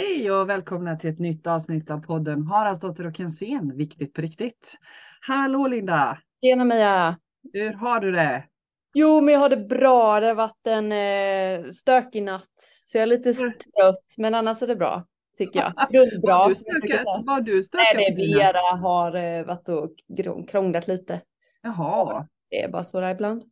Hej och välkomna till ett nytt avsnitt av podden Haraldsdotter och Kensén, viktigt på riktigt. Hallå Linda! Tjena Mia! Hur har du det? Jo, men jag har det bra. Det har varit en eh, stökig natt, så jag är lite Mm. trött, men annars är det bra, tycker jag. Grundbra. Var du stökat? Var du Nej, stökad? det är Vera har eh, varit och krånglat lite. Jaha, Det är bara så där ibland.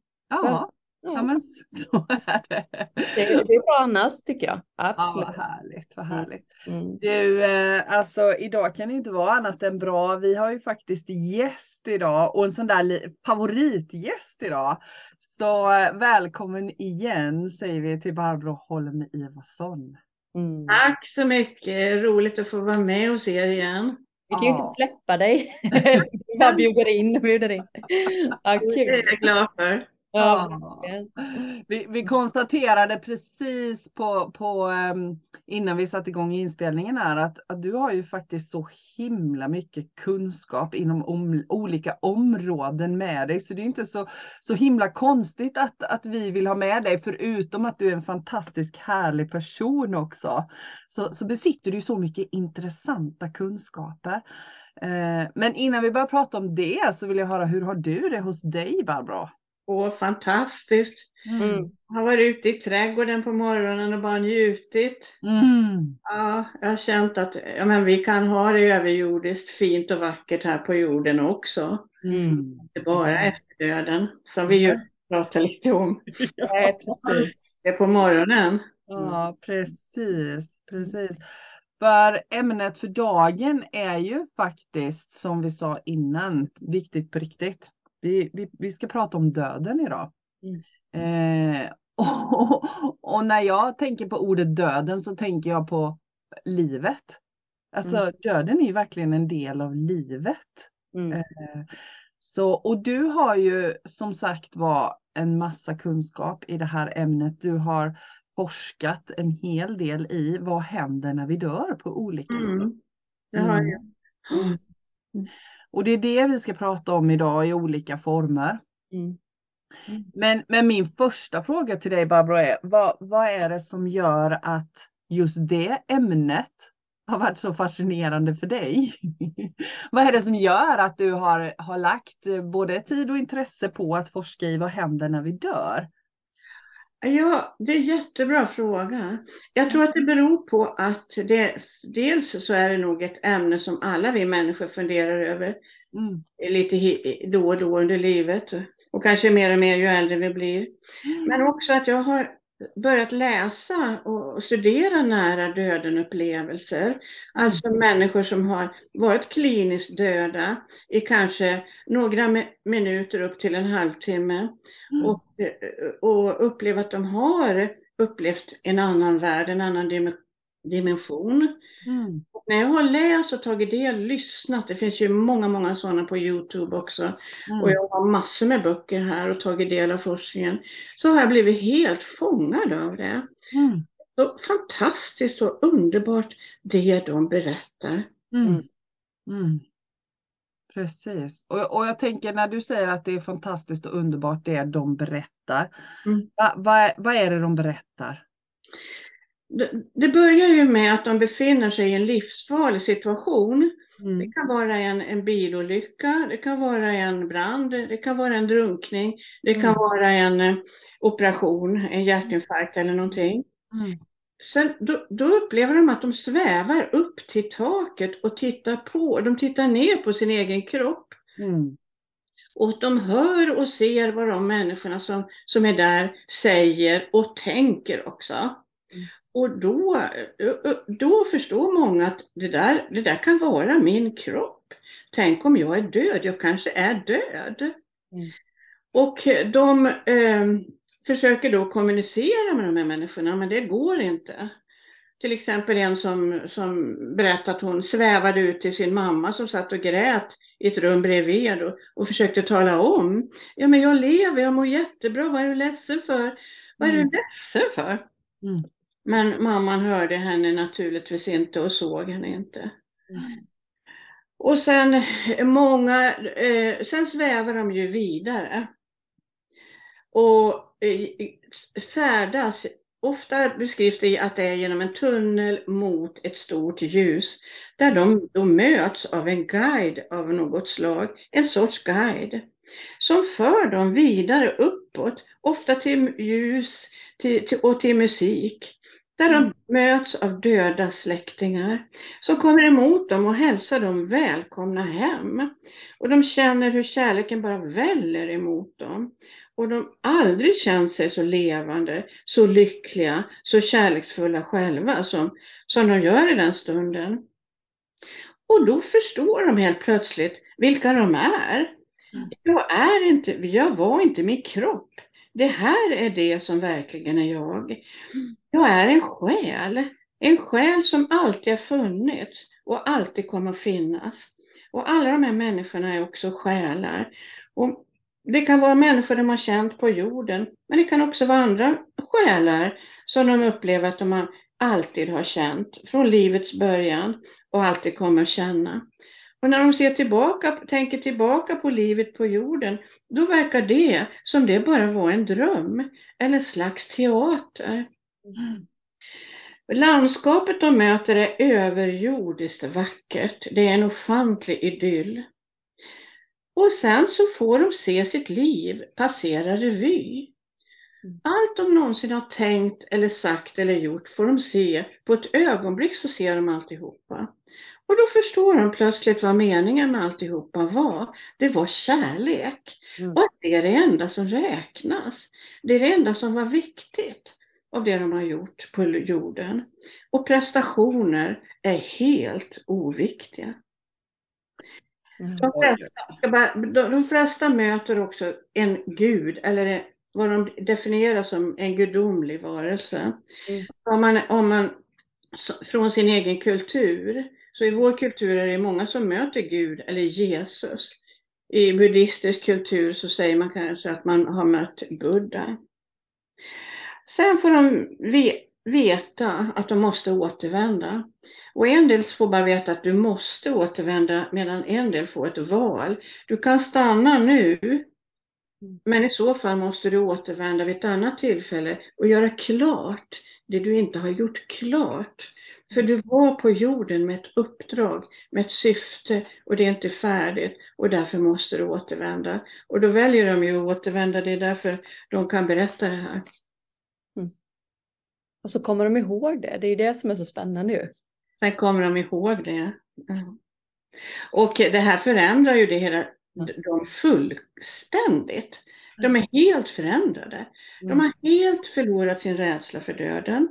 Så, ja, ja Ja, men så är det. det, det är bra annars, tycker jag. Ja, Absolut. vad härligt, vad Mm. härligt. Mm. Du, eh, alltså idag kan det inte vara annat än bra. Vi har ju faktiskt gäst idag och en sån där favoritgäst idag. Så eh, välkommen igen säger vi till Barbro Holm Ivarsson. Mm. Tack så mycket, roligt att få vara med hos er igen. Vi kan ju inte Ja. släppa dig. Vi bara bjuder in bjuder in. Ja, Det är kul. jag glad för. Ja. Vi, vi konstaterade precis på, på ehm, innan vi satte igång inspelningen här att, att du har ju faktiskt så himla mycket kunskap inom om, olika områden med dig. Så det är inte så, så himla konstigt att, att vi vill ha med dig, förutom att du är en fantastisk härlig person också. Så, så besitter du så mycket intressanta kunskaper. Eh, men innan vi börjar prata om det så vill jag höra, hur har du det hos dig Barbro? Åh, fantastiskt. Mm. Jag har varit ute i trädgården på morgonen och bara njutit. Mm. Ja, jag har känt att ja, men vi kan ha det överjordiskt fint och vackert här på jorden också. Mm. Inte bara efter döden, som vi ju pratar lite om. Nej, precis. Det är på morgonen. Ja, precis, precis. För ämnet för dagen är ju faktiskt, som vi sa innan, viktigt på riktigt. Vi, vi, vi ska prata om döden idag. Eh, och, och när jag tänker på ordet döden så tänker jag på livet. Alltså Mm. döden är ju verkligen en del av livet. Mm. Eh, Så, och du har ju som sagt var en massa kunskap i det här ämnet. Du har forskat en hel del i vad händer när vi dör på olika sätt. Mm. Det har jag. Mm. Och det är det vi ska prata om idag i olika former. Mm. Men, men min första fråga till dig Barbro är, vad, vad är det som gör att just det ämnet har varit så fascinerande för dig? vad är det som gör att du har, har lagt både tid och intresse på att forska i vad händer när vi dör? Ja, det är en jättebra fråga. Jag tror att det beror på att det, dels så är det nog ett ämne som alla vi människor funderar över Mm. lite då och då under livet och kanske mer och mer ju äldre vi blir. Men också att jag har börjat läsa och studera nära döden upplevelser. Alltså människor som har varit kliniskt döda i kanske några mi- minuter upp till en halvtimme Mm. och, och uppleva att de har upplevt en annan värld, en annan dim- dimension. Mm. När jag har läst och tagit del, lyssnat, det finns ju många, många sådana på Youtube också, Mm. och jag har massor med böcker här och tagit del av forskningen, så har jag blivit helt fångad av det. Mm. Så fantastiskt och underbart det de berättar. Mm. Mm. Precis. Och, och jag tänker när du säger att det är fantastiskt och underbart det de berättar. Mm. Va, va, vad är det de berättar? Det, det börjar ju med att de befinner sig i en livsfarlig situation. Det Mm. kan vara en, en bilolycka, det kan vara en brand, det kan vara en drunkning, det kan Mm. vara en eh, operation, en hjärtinfarkt eller någonting. Mm. Sen, då, då upplever de att de svävar upp till taket och tittar på, de tittar ner på sin egen kropp. Mm. Och de hör och ser vad de människorna som, som är där säger och tänker också. Och då, då förstår många att det där, det där kan vara min kropp. Tänk om jag är död, jag kanske är död. Mm. Och de eh, försöker då kommunicera med de här människorna, men det går inte. Till exempel en som, som berättade att hon svävade ut till sin mamma som satt och grät i ett rum bredvid och, och försökte tala om. Ja men jag lever, jag mår jättebra, vad är du ledsen för? Vad är du Mm. ledsen för? Mm. Men mamman hörde henne naturligtvis inte och såg henne inte. Mm. Och sen eh, många, eh, sen svävar de ju vidare. Och eh, färdas ofta beskrivs det att det är genom en tunnel mot ett stort ljus där de då möts av en guide av något slag, en sorts guide som för dem vidare uppåt, ofta till ljus till, till, och till musik. Där de Mm. möts av döda släktingar som kommer emot dem och hälsar dem välkomna hem. Och de känner hur kärleken bara väller emot dem. Och de aldrig känt sig så levande, så lyckliga, så kärleksfulla själva som, som de gör i den stunden. Och då förstår de helt plötsligt vilka de är. Mm. Jag, är inte, jag var inte min kropp. Det här är det som verkligen är jag. Jag är en själ. En själ som alltid har funnits och alltid kommer att finnas. Och alla de här människorna är också själar. Och det kan vara människor de har känt på jorden, men det kan också vara andra själar som de upplever att de alltid har känt från livets början och alltid kommer att känna. Och när de ser tillbaka, tänker tillbaka på livet på jorden, då verkar det som det bara var en dröm eller slags teater. Landskapet de möter är överjordiskt vackert. Det är en ofantlig idyll. Och sen så får de se sitt liv passera revy. Allt de någonsin har tänkt eller sagt eller gjort får de se. På ett ögonblick så ser de alltihopa. Och då förstår de plötsligt vad meningen med alltihopa var. Det var kärlek. Mm. Och det är det enda som räknas. Det är det enda som var viktigt av det de har gjort på jorden. Och prestationer är helt oviktiga. Mm. De flesta, bara, de, de flesta möter också en gud eller vad de definierar som en gudomlig varelse. Mm. Om man, om man från sin egen kultur, så i vår kultur är det många som möter Gud eller Jesus. I buddhistisk kultur så säger man kanske att man har mött Buddha. Sen får de veta att de måste återvända. Och en del får bara veta att du måste återvända medan en del får ett val. Du kan stanna nu, men i så fall måste du återvända vid ett annat tillfälle och göra klart det du inte har gjort klart. För du var på jorden med ett uppdrag, med ett syfte och det är inte färdigt och därför måste du återvända. Och då väljer de ju att återvända, det är därför de kan berätta det här. Och så kommer de ihåg det. Det är ju det som är så spännande ju. Sen kommer de ihåg det. Ja. Och det här förändrar ju det hela, de fullständigt. De är helt förändrade. De har helt förlorat sin rädsla för döden.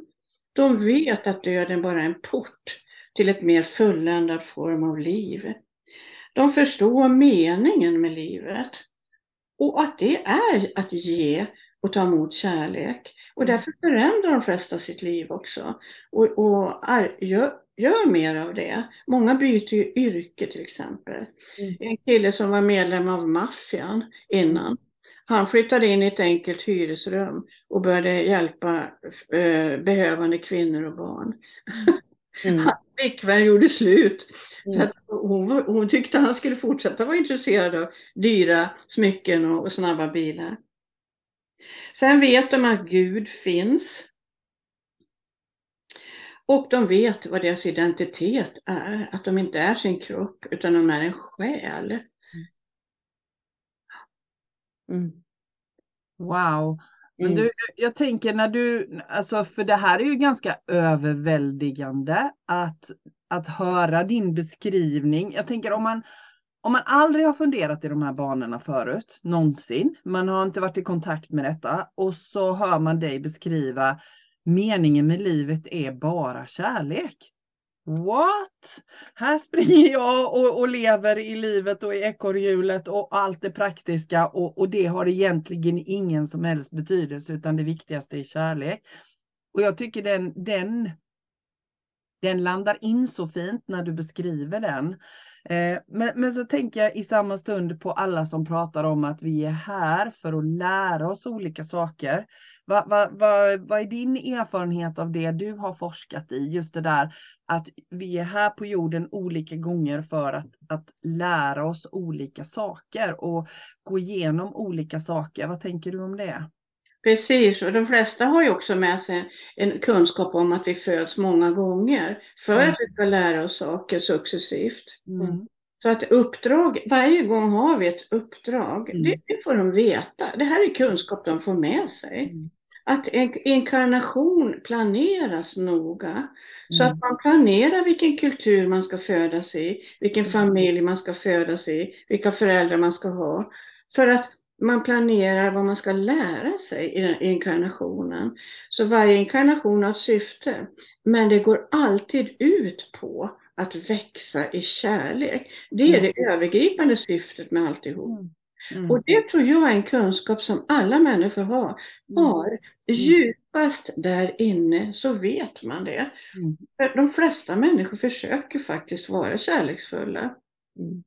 De vet att döden bara är en port till ett mer fulländad form av liv. De förstår meningen med livet och att det är att ge och ta emot kärlek. Och därför förändrar de flesta sitt liv också och, och är, gör, gör mer av det. Många byter ju yrke till exempel. Mm. En kille som var medlem av maffian innan, han flyttade in i ett enkelt hyresrum och började hjälpa eh, behövande kvinnor och barn. Mm. Hans flickvän gjorde slut. Mm. Hon, hon tyckte han skulle fortsätta vara intresserad av dyra smycken och, och snabba bilar. Sen vet de att Gud finns. Och de vet vad deras identitet är. Att de inte är sin kropp utan de är en själ. Mm. Wow. Men Mm. du, jag tänker när du, alltså för det här är ju ganska överväldigande att, att höra din beskrivning. Jag tänker om man, om man aldrig har funderat i de här banorna förut, någonsin, man har inte varit i kontakt med detta och så hör man dig beskriva meningen med livet är bara kärlek. What? Här springer jag och, och lever i livet och i ekorrhjulet och allt det praktiska och, och det har egentligen ingen som helst betydelse utan det viktigaste är kärlek. Och jag tycker den, den, den landar in så fint när du beskriver den. Eh, men, men så tänker jag i samma stund på alla som pratar om att vi är här för att lära oss olika saker. Vad va, va, vad är din erfarenhet av det du har forskat i? Just det där att vi är här på jorden olika gånger för att, att lära oss olika saker och gå igenom olika saker. Vad tänker du om det? Precis, och de flesta har ju också med sig en kunskap om att vi föds många gånger för Mm. att vi ska lära oss saker successivt. Mm. Så att uppdrag, varje gång har vi ett uppdrag. Mm. Det, det får de veta. Det här är kunskap de får med sig. Mm. Att en inkarnation planeras noga. Så Mm. att man planerar vilken kultur man ska födas i, vilken Mm. familj man ska födas i, vilka föräldrar man ska ha. För att man planerar vad man ska lära sig i den inkarnationen. Så varje inkarnation har ett syfte. Men det går alltid ut på att växa i kärlek. Det är det övergripande syftet med alltihop. Mm. Och det tror jag är en kunskap som alla människor har. har. Djupast där inne så vet man det. Mm. De flesta människor försöker faktiskt vara kärleksfulla. Mm.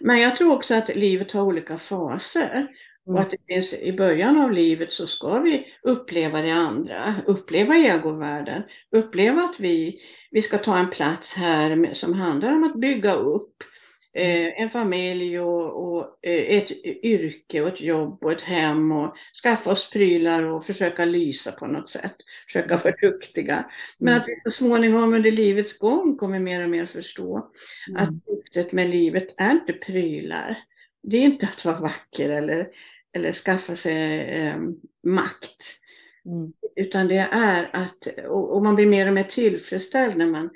Men jag tror också att livet har olika faser. Och Mm. att det finns, i början av livet så ska vi uppleva det andra, uppleva egovärlden, uppleva att vi, vi ska ta en plats här som handlar om att bygga upp en familj och, och eh, ett yrke och ett jobb och ett hem och skaffa oss prylar och försöka lysa på något sätt, försöka vara duktiga. Men att vi så småningom under livets gång kommer mer och mer förstå att Mm. syftet med livet är inte prylar. Det är inte att vara vacker eller, eller skaffa sig eh, makt. Mm. Utan det är att, och, och man blir mer och mer tillfredsställd när man,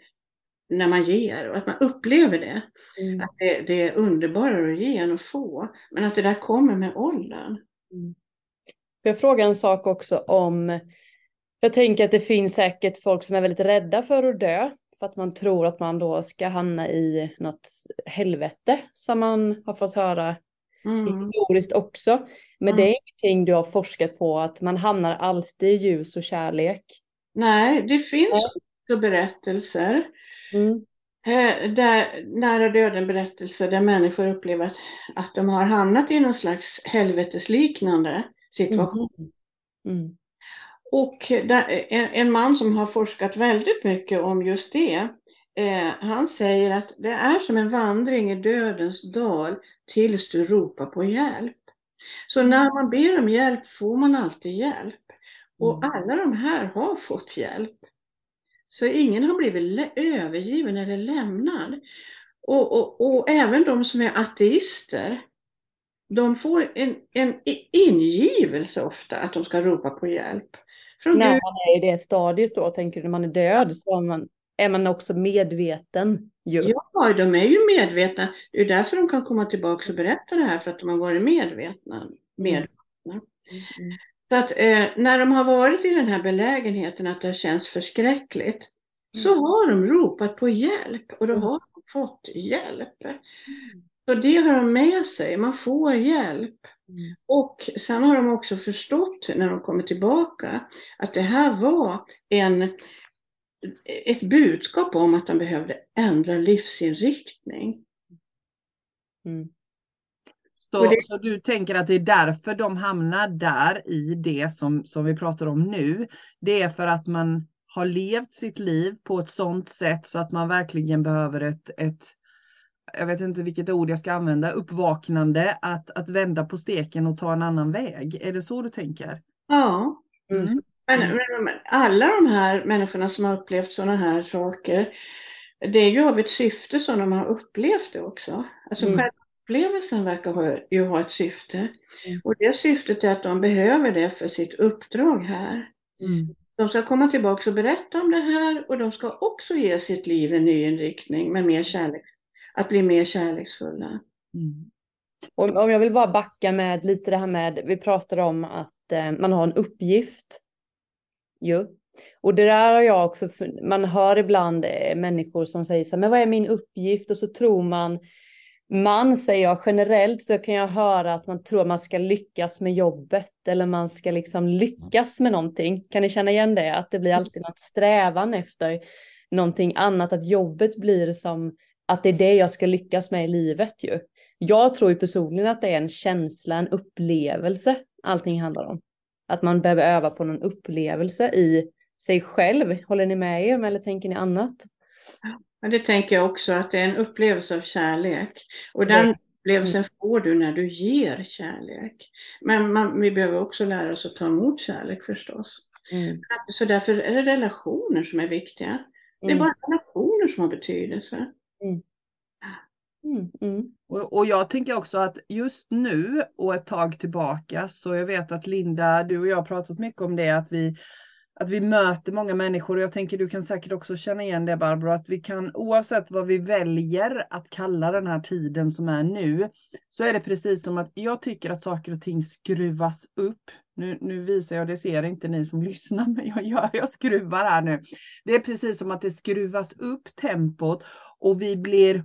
när man ger och att man upplever det. Mm. Att det, det är underbarare att ge än att få. Men att det där kommer med åldern. Får jag fråga en sak också om, jag tänker att det finns säkert folk som är väldigt rädda för att dö, för att man tror att man då ska hamna i något helvete, som man har fått höra Mm. historiskt också. Men det Mm. är ingenting du har forskat på, att man hamnar alltid i ljus och kärlek. Nej, det finns Ja. berättelser Mm. Eh, där, nära döden berättelser där människor upplever att, att de har hamnat i någon slags helvetesliknande situation. Mm. Och där, en, en man som har forskat väldigt mycket om just det, eh, han säger att det är som en vandring i dödens dal tills du ropar på hjälp. Så när man ber om hjälp får man alltid hjälp. Och Mm. alla de här har fått hjälp. Så ingen har blivit övergiven eller lämnad. Och, och, och även de som är ateister, de får en, en ingivelse ofta att de ska ropa på hjälp. Från När man är i det stadiet då, tänker du, när man är död, så är man, är man också medveten ju. Ja, de är ju medvetna. Det är därför de kan komma tillbaka och berätta det här, för att de har varit medvetna. med. Mm. Så att eh, när de har varit i den här belägenheten att det har känts förskräckligt, så Mm. har de ropat på hjälp och då Mm. har de fått hjälp. Så det har de med sig, man får hjälp. Mm. Och sen har de också förstått när de kommer tillbaka att det här var en, ett budskap om att de behövde ändra livsinriktning. Mm. Så, det- så du tänker att det är därför de hamnar där i det som, som vi pratar om nu. Det är för att man har levt sitt liv på ett sådant sätt så att man verkligen behöver ett, ett jag vet inte vilket ord jag ska använda, uppvaknande, att, att vända på steken och ta en annan väg. Är det så du tänker? Ja, Mm. men, Mm. men alla de här människorna som har upplevt sådana här saker, det är ju av ett syfte som de har upplevt det också. Alltså Mm. själva upplevelsen verkar ha, ju ha ett syfte. Mm. Och det syftet är att de behöver det för sitt uppdrag här. De ska komma tillbaka och berätta om det här och de ska också ge sitt liv en ny inriktning med mer kärlek, att bli mer kärleksfulla. Mm. Om, om jag vill bara backa med lite det här med, vi pratade om att eh, man har en uppgift. Jo. Och det där har jag också, man hör ibland eh, människor som säger så här, men vad är min uppgift? Och så tror man, man säger jag generellt så kan jag höra att man tror att man ska lyckas med jobbet eller man ska liksom lyckas med någonting. Kan ni känna igen det? Att det blir alltid något strävan efter någonting annat, att jobbet blir som att det är det jag ska lyckas med i livet ju. Jag tror ju personligen att det är en känsla, en upplevelse allting handlar om. Att man behöver öva på någon upplevelse i sig själv. Håller ni med er eller tänker ni annat? Men det tänker jag också att det är en upplevelse av kärlek. Och den Upplevelsen får du när du ger kärlek. Men man, vi behöver också lära oss att ta emot kärlek förstås. Mm. Så därför är det relationer som är viktiga. Det är Mm. bara relationer som har betydelse. Mm. Mm. Och, och jag tänker också att just nu och ett tag tillbaka så jag vet att Linda, du och jag har pratat mycket om det att vi att vi möter många människor och jag tänker du kan säkert också känna igen det Barbro, att vi kan oavsett vad vi väljer att kalla den här tiden som är nu, så är det precis som att jag tycker att saker och ting skruvas upp. Nu, nu visar jag, det ser inte ni som lyssnar, men jag, gör, jag skruvar här nu. Det är precis som att det skruvas upp tempot och vi blir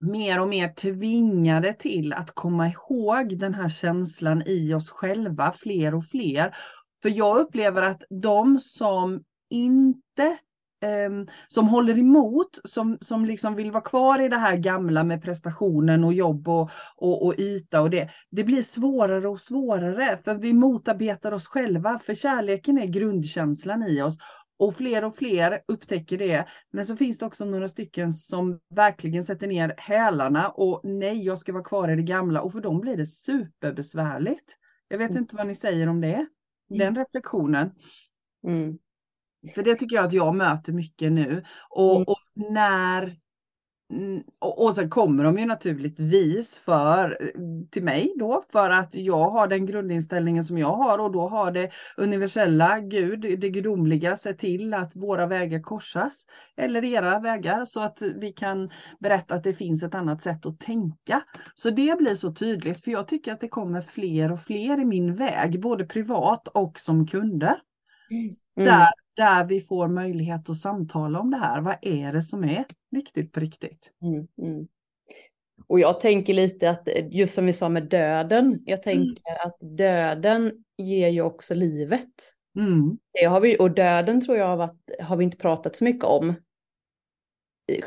mer och mer tvingade till att komma ihåg den här känslan i oss själva, fler och fler. För jag upplever att de som inte ehm, som håller emot, som, som liksom vill vara kvar i det här gamla med prestationen och jobb och, och, och yta och det. Det blir svårare och svårare för vi motarbetar oss själva för kärleken är grundkänslan i oss. Och fler och fler upptäcker det. Men så finns det också några stycken som verkligen sätter ner hälarna och nej, jag ska vara kvar i det gamla. Och för dem blir det superbesvärligt. Jag vet Mm. inte vad ni säger om det. Den reflektionen. Mm. För det tycker jag att jag möter mycket nu. Och, Mm. och när mm, och, och sen kommer de ju naturligtvis för, till mig då, för att jag har den grundinställningen som jag har och då har det universella Gud, det gudomliga, sett till att våra vägar korsas, eller era vägar, så att vi kan berätta att det finns ett annat sätt att tänka. Så det blir så tydligt, för jag tycker att det kommer fler och fler i min väg, både privat och som kunder. Mm. Där, där vi får möjlighet att samtala om det här. Vad är det som är viktigt på riktigt? Mm, mm. Och jag tänker lite att just som vi sa med döden, jag tänker att döden ger ju också livet. Mm. Det har vi, och döden tror jag har, varit, har vi inte pratat så mycket om.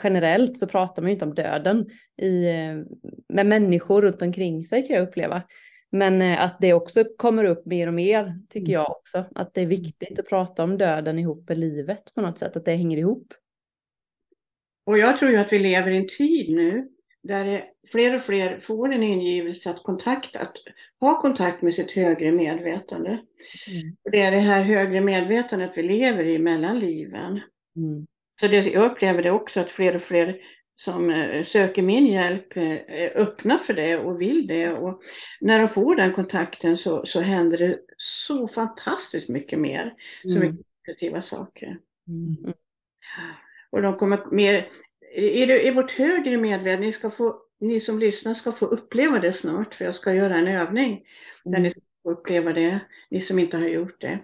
Generellt så pratar man ju inte om döden i, eh, med människor runt omkring sig kan jag uppleva. Men eh, att det också kommer upp mer och mer tycker Mm. jag också. Att det är viktigt att prata om döden ihop med livet på något sätt, att det hänger ihop. Och jag tror ju att vi lever i en tid nu där fler och fler får en ingivelse att, kontakta, att ha kontakt med sitt högre medvetande. Mm. Och det är det här högre medvetandet vi lever i mellan liven. Mm. Så det, jag upplever det också att fler och fler som eh, söker min hjälp eh, är öppna för det och vill det. Och när de får den kontakten så, så händer det så fantastiskt mycket mer. Så Mm. mycket positiva saker. Mm. Och de kommer mer, i, i vårt högre medvetande, ni, ska få, ni som lyssnar ska få uppleva det snart, för jag ska göra en övning där Mm. ni ska få uppleva det, ni som inte har gjort det.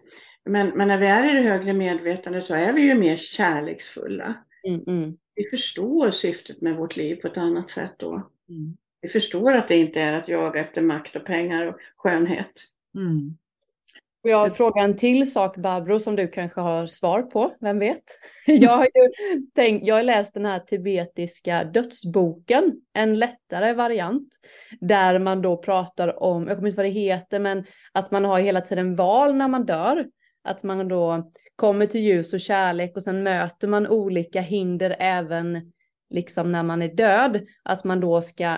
Men, men när vi är i det högre medvetandet så är vi ju mer kärleksfulla. Mm. Mm. Vi förstår syftet med vårt liv på ett annat sätt då. Mm. Vi förstår att det inte är att jaga efter makt och pengar och skönhet. Mm. Och jag frågar en till sak Barbro som du kanske har svar på, vem vet? Jag har ju tänkt, jag har läst den här tibetiska dödsboken, en lättare variant, där man då pratar om, jag kommer inte vad det heter, men att man har hela tiden val när man dör. Att man då kommer till ljus och kärlek och sen möter man olika hinder även liksom när man är död. Att man då ska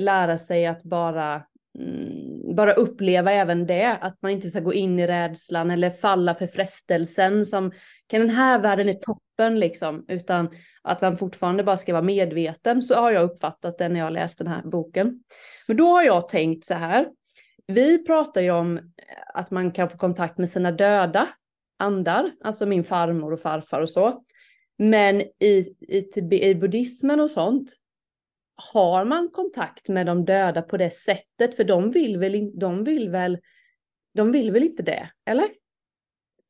lära sig att bara Mm, bara uppleva även det, att man inte ska gå in i rädslan eller falla för frestelsen som kan den här världen är toppen liksom, utan att man fortfarande bara ska vara medveten. Så har jag uppfattat det när jag läst den här boken. Men då har jag tänkt så här. Vi pratar ju om eh, att man kan få kontakt med sina döda andar, alltså min farmor och farfar och så. Men i, i, i buddhismen och sånt har man kontakt med de döda på det sättet? För de vill väl, de vill väl, de vill väl inte det, eller?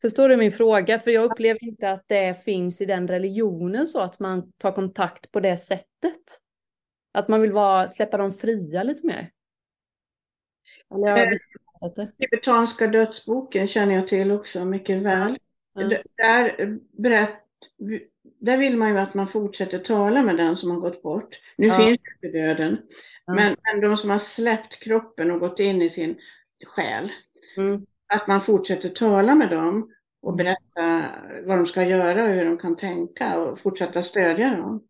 Förstår du min fråga? För jag upplever inte att det finns i den religionen så att man tar kontakt på det sättet. Att man vill vara, släppa dem fria lite mer. Eh. Tibetanska dödsboken känner jag till också mycket väl. Ja. Där, berätt, där vill man ju att man fortsätter tala med den som har gått bort. Nu Ja. finns inte döden, Ja. men, men de som har släppt kroppen och gått in i sin själ, Mm. att man fortsätter tala med dem och Mm. berätta vad de ska göra och hur de kan tänka och fortsätta stödja dem.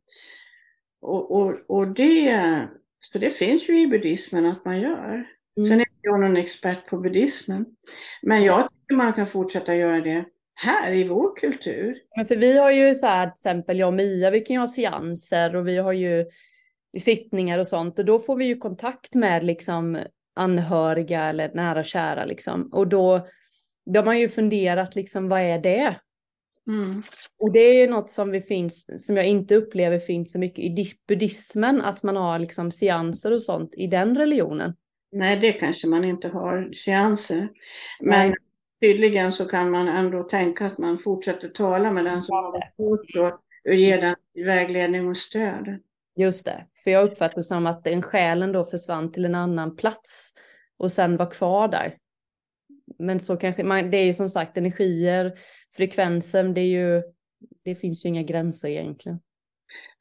Och, och, och det Så det finns ju i buddhismen att man gör. Mm. Sen är jag någon expert på buddhismen. Men jag tycker man kan fortsätta göra det här i vår kultur. Men för vi har ju så här till exempel jag och Mia, vi kan ju ha seanser och vi har ju sittningar och sånt och då får vi ju kontakt med liksom anhöriga eller nära och kära liksom och då då har man ju funderat liksom vad är det? Mm. Och det är ju något som vi finns som jag inte upplever finns så mycket i buddhismen att man har liksom seanser och sånt i den religionen. Nej, det kanske man inte har seanser. Men Nej. Tydligen så kan man ändå tänka att man fortsätter tala med den som har bort och, ge den vägledning och stöd. Just det, för jag uppfattar det som att den själen då försvann till en annan plats och sen var kvar där. Men så kanske man, det är ju som sagt energier, frekvensen, det är ju, det finns ju inga gränser egentligen.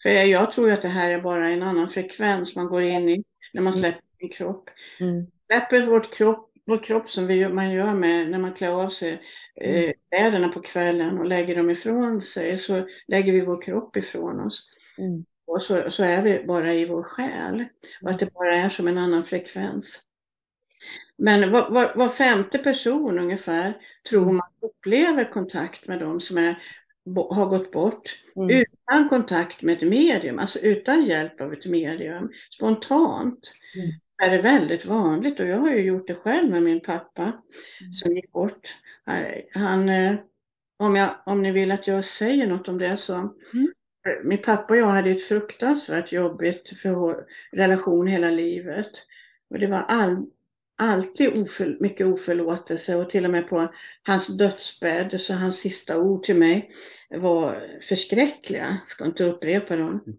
För jag tror att det här är bara en annan frekvens man går in i när man Mm. släpper sin kropp. Mm. Släpper vårt kropp, vår kropp som vi, man gör med när man klär av sig eh, kläderna på kvällen och lägger dem ifrån sig så lägger vi vår kropp ifrån oss. Mm. Och så, så är vi bara i vår själ. Och att det bara är som en annan frekvens. Men var, var, var femte person ungefär tror man upplever kontakt med dem som är, har gått bort Mm. utan kontakt med ett medium, alltså utan hjälp av ett medium, spontant. Mm. Är det väldigt vanligt och jag har ju gjort det själv med min pappa som gick bort. Han, eh, om, jag, om ni vill att jag säger något om det så. Min pappa och jag hade ett fruktansvärt jobbigt för relation hela livet. Och det var all, alltid oför, mycket oförlåtelse och till och med på hans dödsbädd så hans sista ord till mig var förskräckliga. Jag ska inte upprepa dem.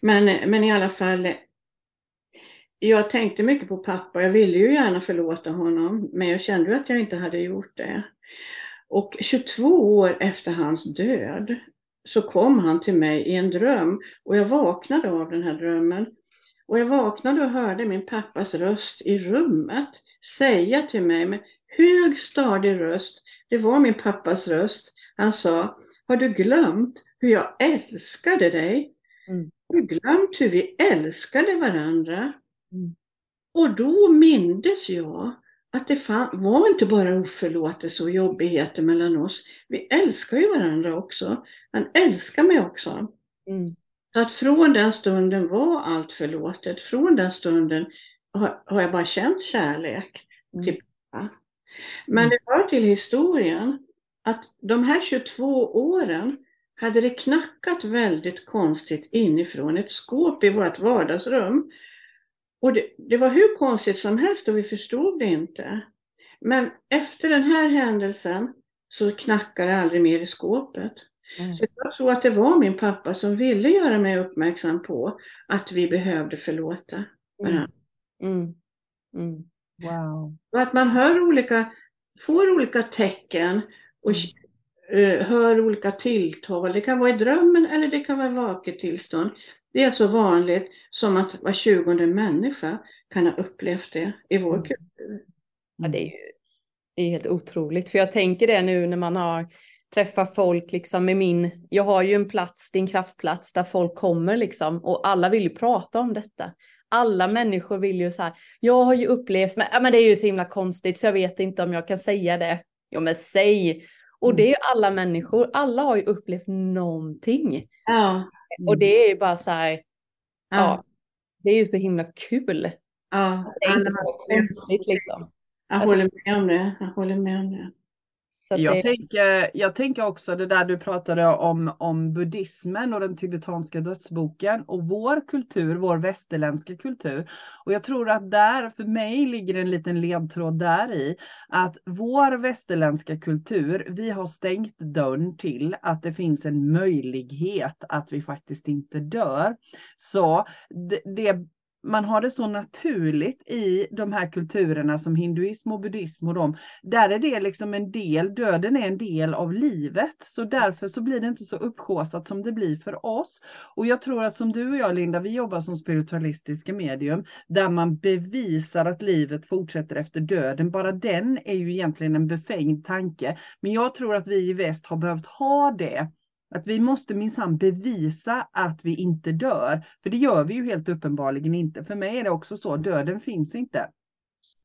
Men, men i alla fall, jag tänkte mycket på pappa. Jag ville ju gärna förlåta honom, men jag kände att jag inte hade gjort det. Och 22 år efter hans död så kom han till mig i en dröm och jag vaknade av den här drömmen. Och jag vaknade och hörde min pappas röst i rummet säga till mig med hög stadig röst, det var min pappas röst, han sa, har du glömt hur jag älskade dig? Mm. Har du glömt hur vi älskade varandra? Mm. Och då mindes jag att det var inte bara oförlåtelse och jobbigheter mellan oss. Vi älskar ju varandra också. Han älskar mig också. Mm. Så att från den stunden var allt förlåtet. Från den stunden har, har jag bara känt kärlek Mm. till pappa. Men det hör till historien att de här 22 åren hade det knackat väldigt konstigt inifrån ett skåp i vårt vardagsrum. Och det, det var hur konstigt som helst och vi förstod det inte. Men efter den här händelsen så knackade det aldrig mer i skåpet. Mm. Så jag tror att det var min pappa som ville göra mig uppmärksam på att vi behövde förlåta varandra. Mm. Mm. Wow. Och att man hör olika, får olika tecken och eh, hör olika tilltal. Det kan vara i drömmen eller det kan vara i vaket tillstånd. Det är så vanligt som att var tjugonde människa kan ha upplevt det i vår Mm. kultur. Ja, det är ju det är helt otroligt. För jag tänker det nu när man har träffat folk liksom med min, jag har ju en plats, din kraftplats där folk kommer liksom och alla vill ju prata om detta. Alla människor vill ju så här, jag har ju upplevt, men, men det är ju så himla konstigt så jag vet inte om jag kan säga det. Ja men säg! Och det är ju alla människor, alla har ju upplevt någonting. Ja, Och det är ju bara så här, ja, ja, det är ju så himla kul. ja. Det är inte konstigt liksom. Jag håller med om det. Jag håller med om det. Jag, det, tänker, jag tänker också det där du pratade om, om buddhismen och den tibetanska dödsboken och vår kultur, vår västerländska kultur. Och jag tror att där, för mig ligger en liten ledtråd där i att vår västerländska kultur, vi har stängt dörren till att det finns en möjlighet att vi faktiskt inte dör. Så det, det man har det så naturligt i de här kulturerna som hinduism och buddhism och de. Där är det liksom en del, döden är en del av livet. Så därför så blir det inte så uppsjåsat som det blir för oss. Och jag tror att som du och jag Linda, vi jobbar som spiritualistiska medium där man bevisar att livet fortsätter efter döden. Bara den är ju egentligen en befängd tanke. Men jag tror att vi i väst har behövt ha det att vi måste minsann bevisa att vi inte dör. För det gör vi ju helt uppenbarligen inte. För mig är det också så, döden finns inte.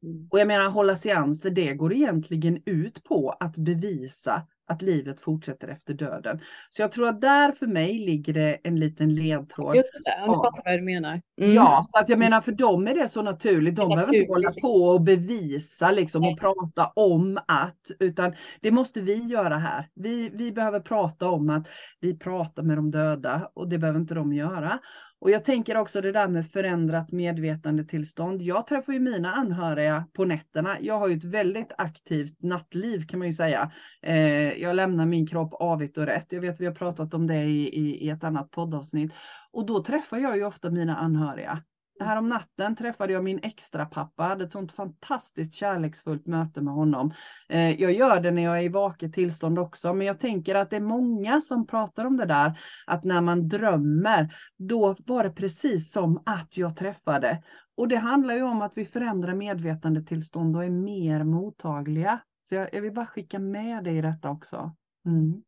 Mm. Och jag menar hålla seanser, det går egentligen ut på att bevisa att livet fortsätter efter döden. Så jag tror att där för mig ligger det en liten ledtråd. Just det, jag Ja. fattar vad du menar. Mm. Ja, så att jag menar för dem är det så naturligt. De behöver inte hålla på och bevisa liksom och prata om att, utan det måste vi göra här. Vi, vi behöver prata om att vi pratar med de döda och det behöver inte de göra. Och jag tänker också det där med förändrat medvetandetillstånd. Jag träffar ju mina anhöriga på nätterna. Jag har ju ett väldigt aktivt nattliv kan man ju säga. Eh, jag lämnar min kropp avigt och rätt. Jag vet vi har pratat om det i, i, i ett annat poddavsnitt. Och då träffar jag ju ofta mina anhöriga. Här om natten träffade jag min extra pappa, hade ett sånt fantastiskt kärleksfullt möte med honom. Eh, jag gör det när jag är i vaket tillstånd också, men jag tänker att det är många som pratar om det där, att när man drömmer, då var det precis som att jag träffade. Och det handlar ju om att vi förändrar medvetandetillstånd och är mer mottagliga. Så jag, jag vill bara skicka med dig i detta också. Mm.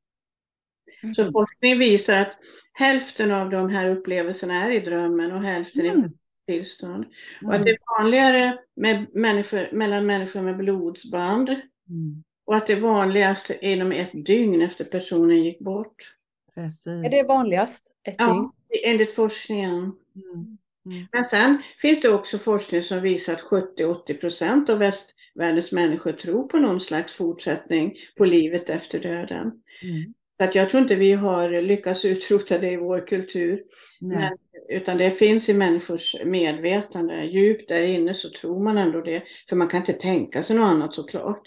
Så forskning visar att hälften av de här upplevelserna är i drömmen och hälften i Mm. tillstånd. Och att det är vanligare med människor, mellan människor med blodsband Mm. och att det är vanligast inom ett dygn efter personen gick bort. Precis. Är det vanligast? Ett dygn? Ja, enligt forskningen. Mm. Mm. Men sen finns det också forskning som visar att 70-80 procent av västvärldens människor tror på någon slags fortsättning på livet efter döden. Mm. Så att jag tror inte vi har lyckats utrota det i vår kultur. Men, utan det finns i människors medvetande. Djupt där inne så tror man ändå det. För man kan inte tänka sig något annat såklart.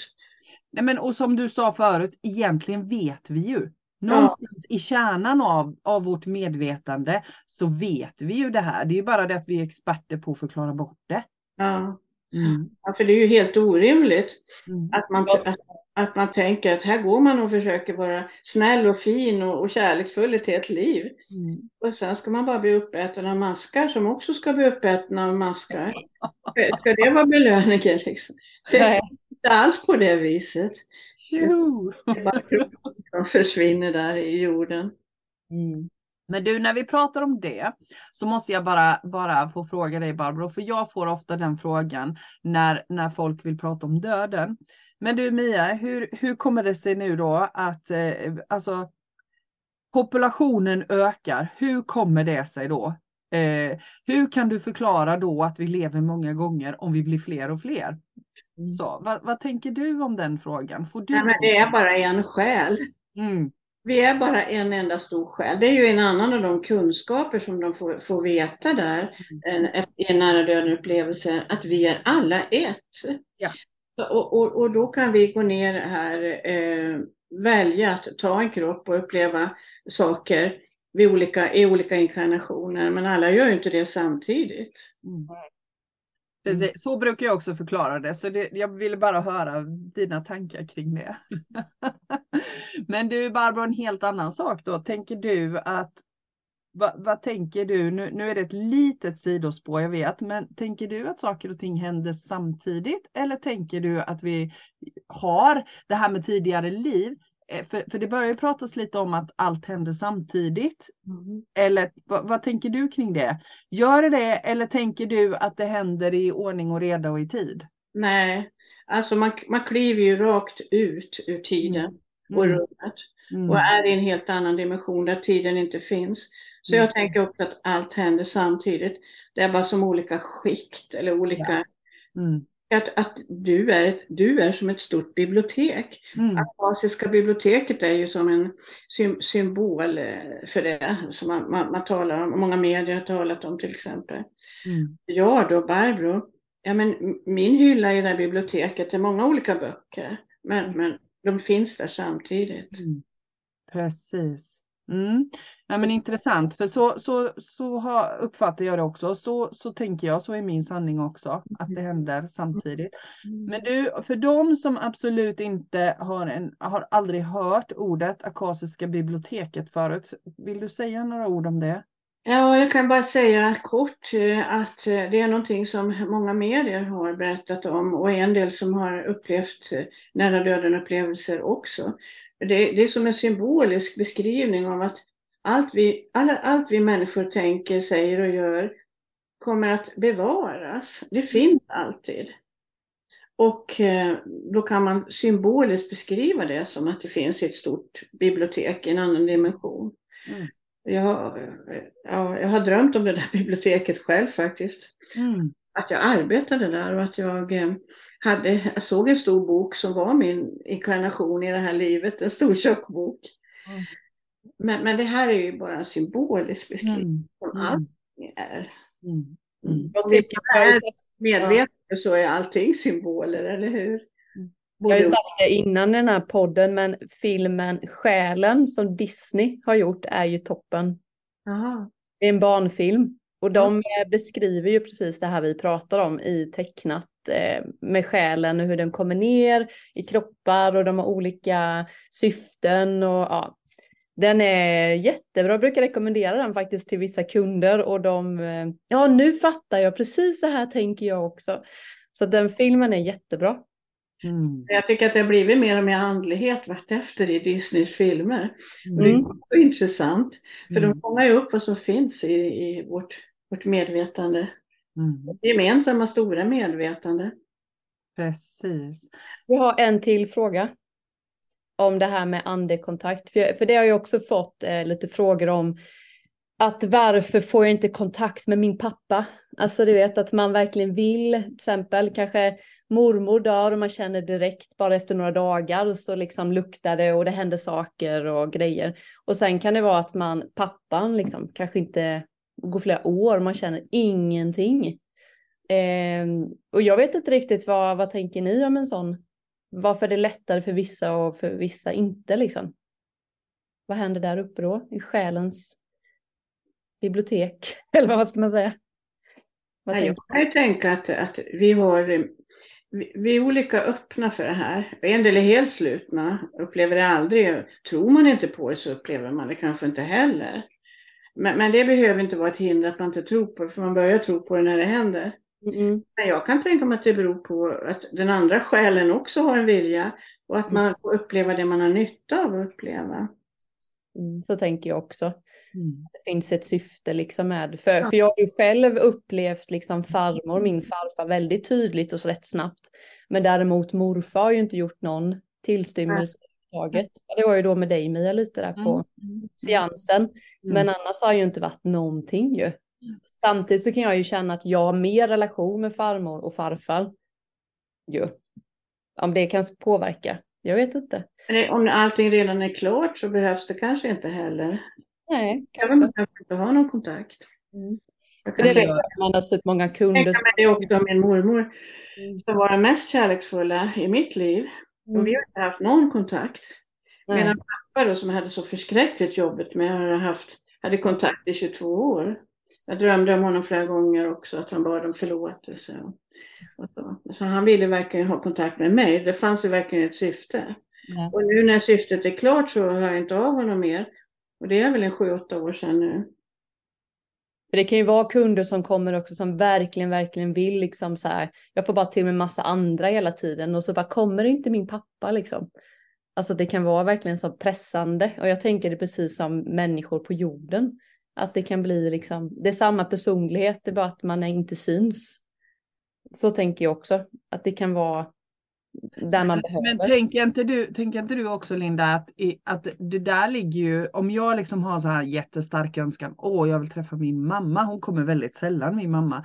Nej, men och som du sa förut, egentligen vet vi ju. Någonstans i kärnan av, av vårt medvetande så vet vi ju det här. Det är bara det att vi är experter på att förklara bort det. Ja, Mm. ja för det är ju helt orimligt Mm. att man, att, att man tänker att här går man och försöker vara snäll och fin och, och kärleksfull ett helt liv. Mm. Och sen ska man bara bli uppäten av maskar som också ska bli uppätna av maskar. Ska, det vara belöningen liksom? Det är inte alls på det viset. Tjo! Det är bara kroppen som försvinner där i jorden. Mm. Men du, när vi pratar om det så måste jag bara, bara få fråga dig Barbro, för jag får ofta den frågan när, när folk vill prata om döden. Men du Mia, hur, hur kommer det sig nu då att eh, alltså, populationen ökar? Hur kommer det sig då? Eh, hur kan du förklara då att vi lever många gånger om vi blir fler och fler? Så, vad, vad tänker du om den frågan? Får du... Nej, men det är bara en själ. Mm, Vi är bara en enda stor själ. Det är ju en annan av de kunskaper som de får, får veta där eh, i en nära döden upplevelse, att vi är alla ett. Ja. Och, och, och då kan vi gå ner här, eh, välja att ta en kropp och uppleva saker vid olika, i olika inkarnationer, men alla gör ju inte det samtidigt. Mm. Mm. Precis, så brukar jag också förklara det, så det, jag ville bara höra dina tankar kring det. Men du Barbro, en helt annan sak då. Tänker du att, vad, vad tänker du, nu, nu är det ett litet sidospår jag vet, men tänker du att saker och ting händer samtidigt? Eller tänker du att vi har det här med tidigare liv? Eh, För, för det börjar ju pratas lite om att allt händer samtidigt. Eller vad, vad tänker du kring det? Gör det det eller tänker du att det händer i ordning och reda och i tid? Nej, alltså man, man kliver ju rakt ut ur tiden och Mm. rummet. Mm. och är i en helt annan dimension där tiden inte finns. Så Mm. jag tänker också att allt händer samtidigt. Det är bara som olika skikt eller olika... Mm. Att, att du, är ett, du är som ett stort bibliotek. Mm. Akasiska biblioteket är ju som en sym, symbol eh, för det som man, man, man talar om. Många medier har talat om till exempel. Mm. Jag då, Barbro, ja, men min hylla i det här biblioteket är många olika böcker. Men, men de finns där samtidigt. Mm. Precis. Mm. Ja, men intressant, för så, så, så har, uppfattar jag det också. Så, så tänker jag, så är min sanning också, att det händer samtidigt. Men du, för de som absolut inte har, en, har aldrig hört ordet Akasiska biblioteket förut, vill du säga några ord om det? Ja, jag kan bara säga kort eh, att eh, det är någonting som många medier har berättat om och en del som har upplevt eh, nära döden-upplevelser också. Det, det är som en symbolisk beskrivning av att allt vi, alla, allt vi människor tänker, säger och gör kommer att bevaras. Det finns alltid. Och då kan man symboliskt beskriva det som att det finns ett stort bibliotek i en annan dimension. Mm. Jag, ja, jag har drömt om det där biblioteket själv faktiskt. Mm. Att jag arbetade där och att jag eh, hade, jag såg en stor bok som var min inkarnation i det här livet, en stor tjock bok. Mm. Men, men det här är ju bara en symbolisk beskrivning mm. som mm. allting är. Mm. Mm. Om vi är medvetna så är allting symboler, eller hur? Jag har ju sagt det innan i den här podden, men filmen Själen som Disney har gjort är ju toppen. Aha. Det är en barnfilm och de ja. beskriver ju precis det här vi pratar om i tecknat eh, med själen och hur den kommer ner i kroppar och de har olika syften och ja. Den är jättebra, jag brukar rekommendera den faktiskt till vissa kunder och de, eh, ja nu fattar jag, precis så här tänker jag också. Så den filmen är jättebra. Mm. Jag tycker att det har blivit mer och mer andlighet vartefter i Disneys filmer. Mm. Och det är mm. intressant, för mm. de fångar ju upp vad som finns i, i vårt, vårt medvetande. Mm. Gemensamma stora medvetande. Precis. Vi har en till fråga om det här med andekontakt. För, för det har jag också fått eh, lite frågor om att varför får jag inte kontakt med min pappa? Alltså du vet att man verkligen vill, till exempel kanske mormor dör och man känner direkt bara efter några dagar och så liksom luktar det och det händer saker och grejer. Och sen kan det vara att man, pappan liksom kanske inte går flera år, man känner ingenting. Eh, och jag vet inte riktigt vad, vad tänker ni om en sån? Varför är det lättare för vissa och för vissa inte liksom? Vad händer där uppe då i själens bibliotek? Eller vad ska man säga? Vad jag kan tänka att, att vi har vi är olika öppna för det här. En del är helt slutna, upplever det aldrig. Tror man inte på det så upplever man det kanske inte heller. Men, men det behöver inte vara ett hinder att man inte tror på det, för man börjar tro på det när det händer. Mm. Men jag kan tänka mig att det beror på att den andra själen också har en vilja och att man får uppleva det man har nytta av att uppleva. Mm, så tänker jag också. Mm. Det finns ett syfte liksom med, för, ja. för jag har ju själv upplevt liksom farmor, min farfar väldigt tydligt och så rätt snabbt. Men däremot morfar har ju inte gjort någon tillstymmelse taget. Det var ju då med dig Mia lite där på mm. seansen. Mm. Men annars har ju inte varit någonting ju. Samtidigt så kan jag ju känna att jag har mer relation med farmor och farfar. Ju. Om det kan påverka. Jag vet inte. Men om allting redan är klart så behövs det kanske inte heller. Nej. Kan man behöver inte ha någon kontakt. Mm. För det är man har sett många kunder. Jag det är också min mormor mm. som var den mest kärleksfulla i mitt liv. Mm. Och vi har inte haft någon kontakt. Nej. Medan pappa då som hade så förskräckligt jobbigt med hade haft hade kontakt i 22 år. Jag drömde om honom flera gånger också, att han bad om förlåtelse. Och så. så han ville verkligen ha kontakt med mig. Det fanns ju verkligen ett syfte. Ja. Och nu när syftet är klart så hör jag inte av honom mer. Och det är väl en sju, åtta år sedan nu. det kan ju vara kunder som kommer också som verkligen, verkligen vill liksom så här. Jag får bara till med massa andra hela tiden och så bara kommer inte min pappa liksom. Alltså det kan vara verkligen så pressande och jag tänker det precis som människor på jorden. Att det kan bli liksom, det är samma personlighet, det är bara att man inte syns. Så tänker jag också, att det kan vara där man behöver. Men tänker inte du, tänker inte du också Linda att, att det där ligger ju, om jag liksom har så här jättestark önskan, åh jag vill träffa min mamma, hon kommer väldigt sällan min mamma,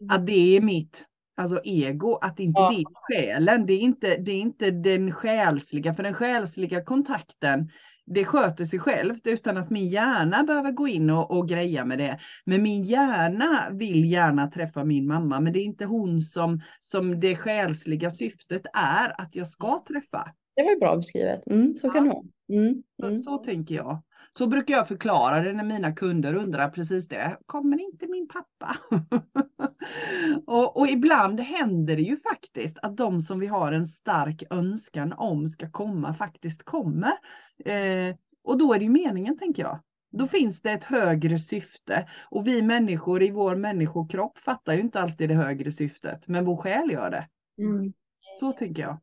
mm. att det är mitt alltså ego, att inte ja. det är själen, det är inte, det är inte den själsliga, för den själsliga kontakten det sköter sig självt utan att min hjärna behöver gå in och, och greja med det. Men min hjärna vill gärna träffa min mamma, men det är inte hon som, som det själsliga syftet är att jag ska träffa. Det var bra beskrivet. Mm, så kan det vara. Mm, mm. Så, så, tänker jag. Så brukar jag förklara det när mina kunder undrar precis det. Kommer inte min pappa? och, och, ibland händer det ju faktiskt att de som vi har en stark önskan om ska komma faktiskt kommer. Eh, och då är det ju meningen tänker jag. Då finns det ett högre syfte och vi människor i vår människokropp fattar ju inte alltid det högre syftet, men vår själ gör det. Mm. Så tänker jag.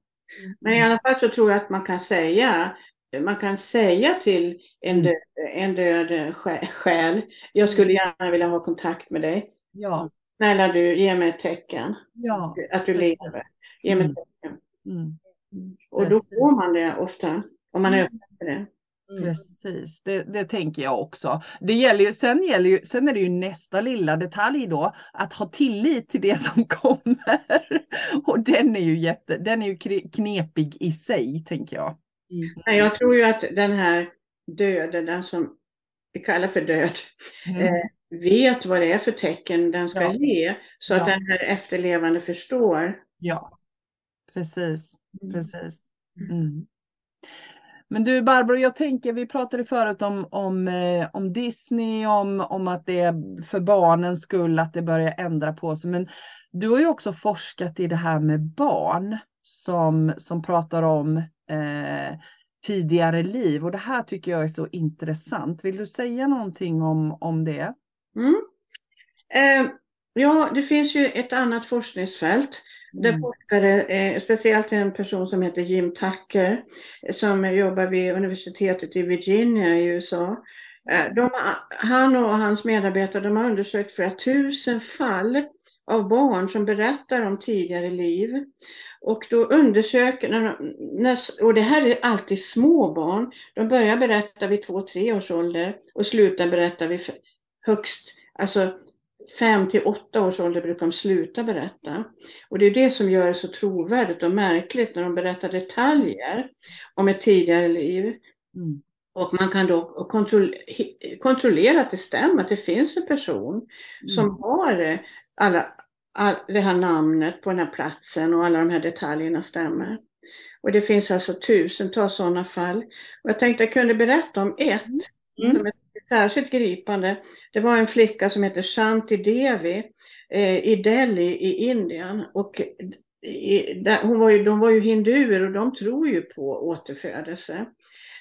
Men i alla fall så tror jag att man kan säga, man kan säga till en Mm. död, en död sjä- själ, jag skulle gärna vilja ha kontakt med dig. Ja, Snälla du, ge mig ett tecken ja. att du lever. Ge mig ett Mm. tecken. Mm. Och då får man det ofta, om man är öppen för det. Mm. Precis, det, det tänker jag också. Det gäller ju, sen, gäller ju, sen är det ju nästa lilla detalj då, att ha tillit till det som kommer. Och den är ju, jätte, den är ju knepig i sig, tänker jag. Mm. Men jag tror ju att den här döden, den som vi kallar för död, Mm. Eh, vet vad det är för tecken den ska Ja. ge, så att Ja. den här efterlevande förstår. Ja, precis, Mm. precis. Mm. Men du Barbro, jag tänker, vi pratade förut om, om, eh, om Disney, om, om att det är för barnens skull att det börjar ändra på sig. Men du har ju också forskat i det här med barn som, som pratar om eh, tidigare liv och det här tycker jag är så intressant. Vill du säga någonting om, om det? Mm. Eh, ja, det finns ju ett annat forskningsfält där Mm. forskare, eh, speciellt en person som heter Jim Tucker, som jobbar vid universitetet i Virginia i USA. Eh, de, han och hans medarbetare de har undersökt flera tusen fall av barn som berättar om tidigare liv. Och då undersöker, när, och det här är alltid små barn, de börjar berätta vid två, tre års ålder och slutar berätta vid högst, alltså fem till åtta års ålder brukar de sluta berätta. Och det är det som gör det så trovärdigt och märkligt när de berättar detaljer om ett tidigare liv. Mm. Och man kan då kontroll, kontrollera att det stämmer, att det finns en person som har alla, all, det här namnet på den här platsen och alla de här detaljerna stämmer. Och det finns alltså tusentals sådana fall. Och jag tänkte jag kunde berätta om ett Mm. som är särskilt gripande. Det var en flicka som heter Shanti Devi eh, i Delhi i Indien. Och i, där, hon var ju, de var ju hinduer och de tror ju på återfödelse.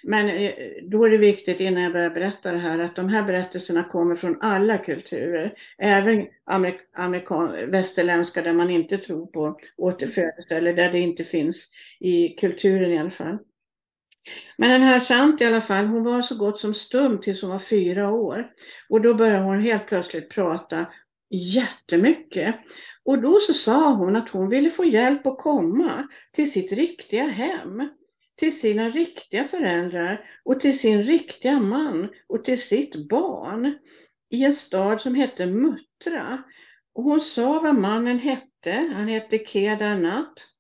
Men eh, då är det viktigt innan jag börjar berätta det här att de här berättelserna kommer från alla kulturer. Även amerik amerikan västerländska där man inte tror på återfödelse eller där det inte finns i kulturen i alla fall. Men den här Shanti i alla fall, hon var så gott som stum tills hon var fyra år. Och då började hon helt plötsligt prata jättemycket. Och då så sa hon att hon ville få hjälp att komma till sitt riktiga hem. Till sina riktiga föräldrar och till sin riktiga man och till sitt barn. I en stad som hette Muttra. Och hon sa vad mannen hette. Han hette Kedarnath.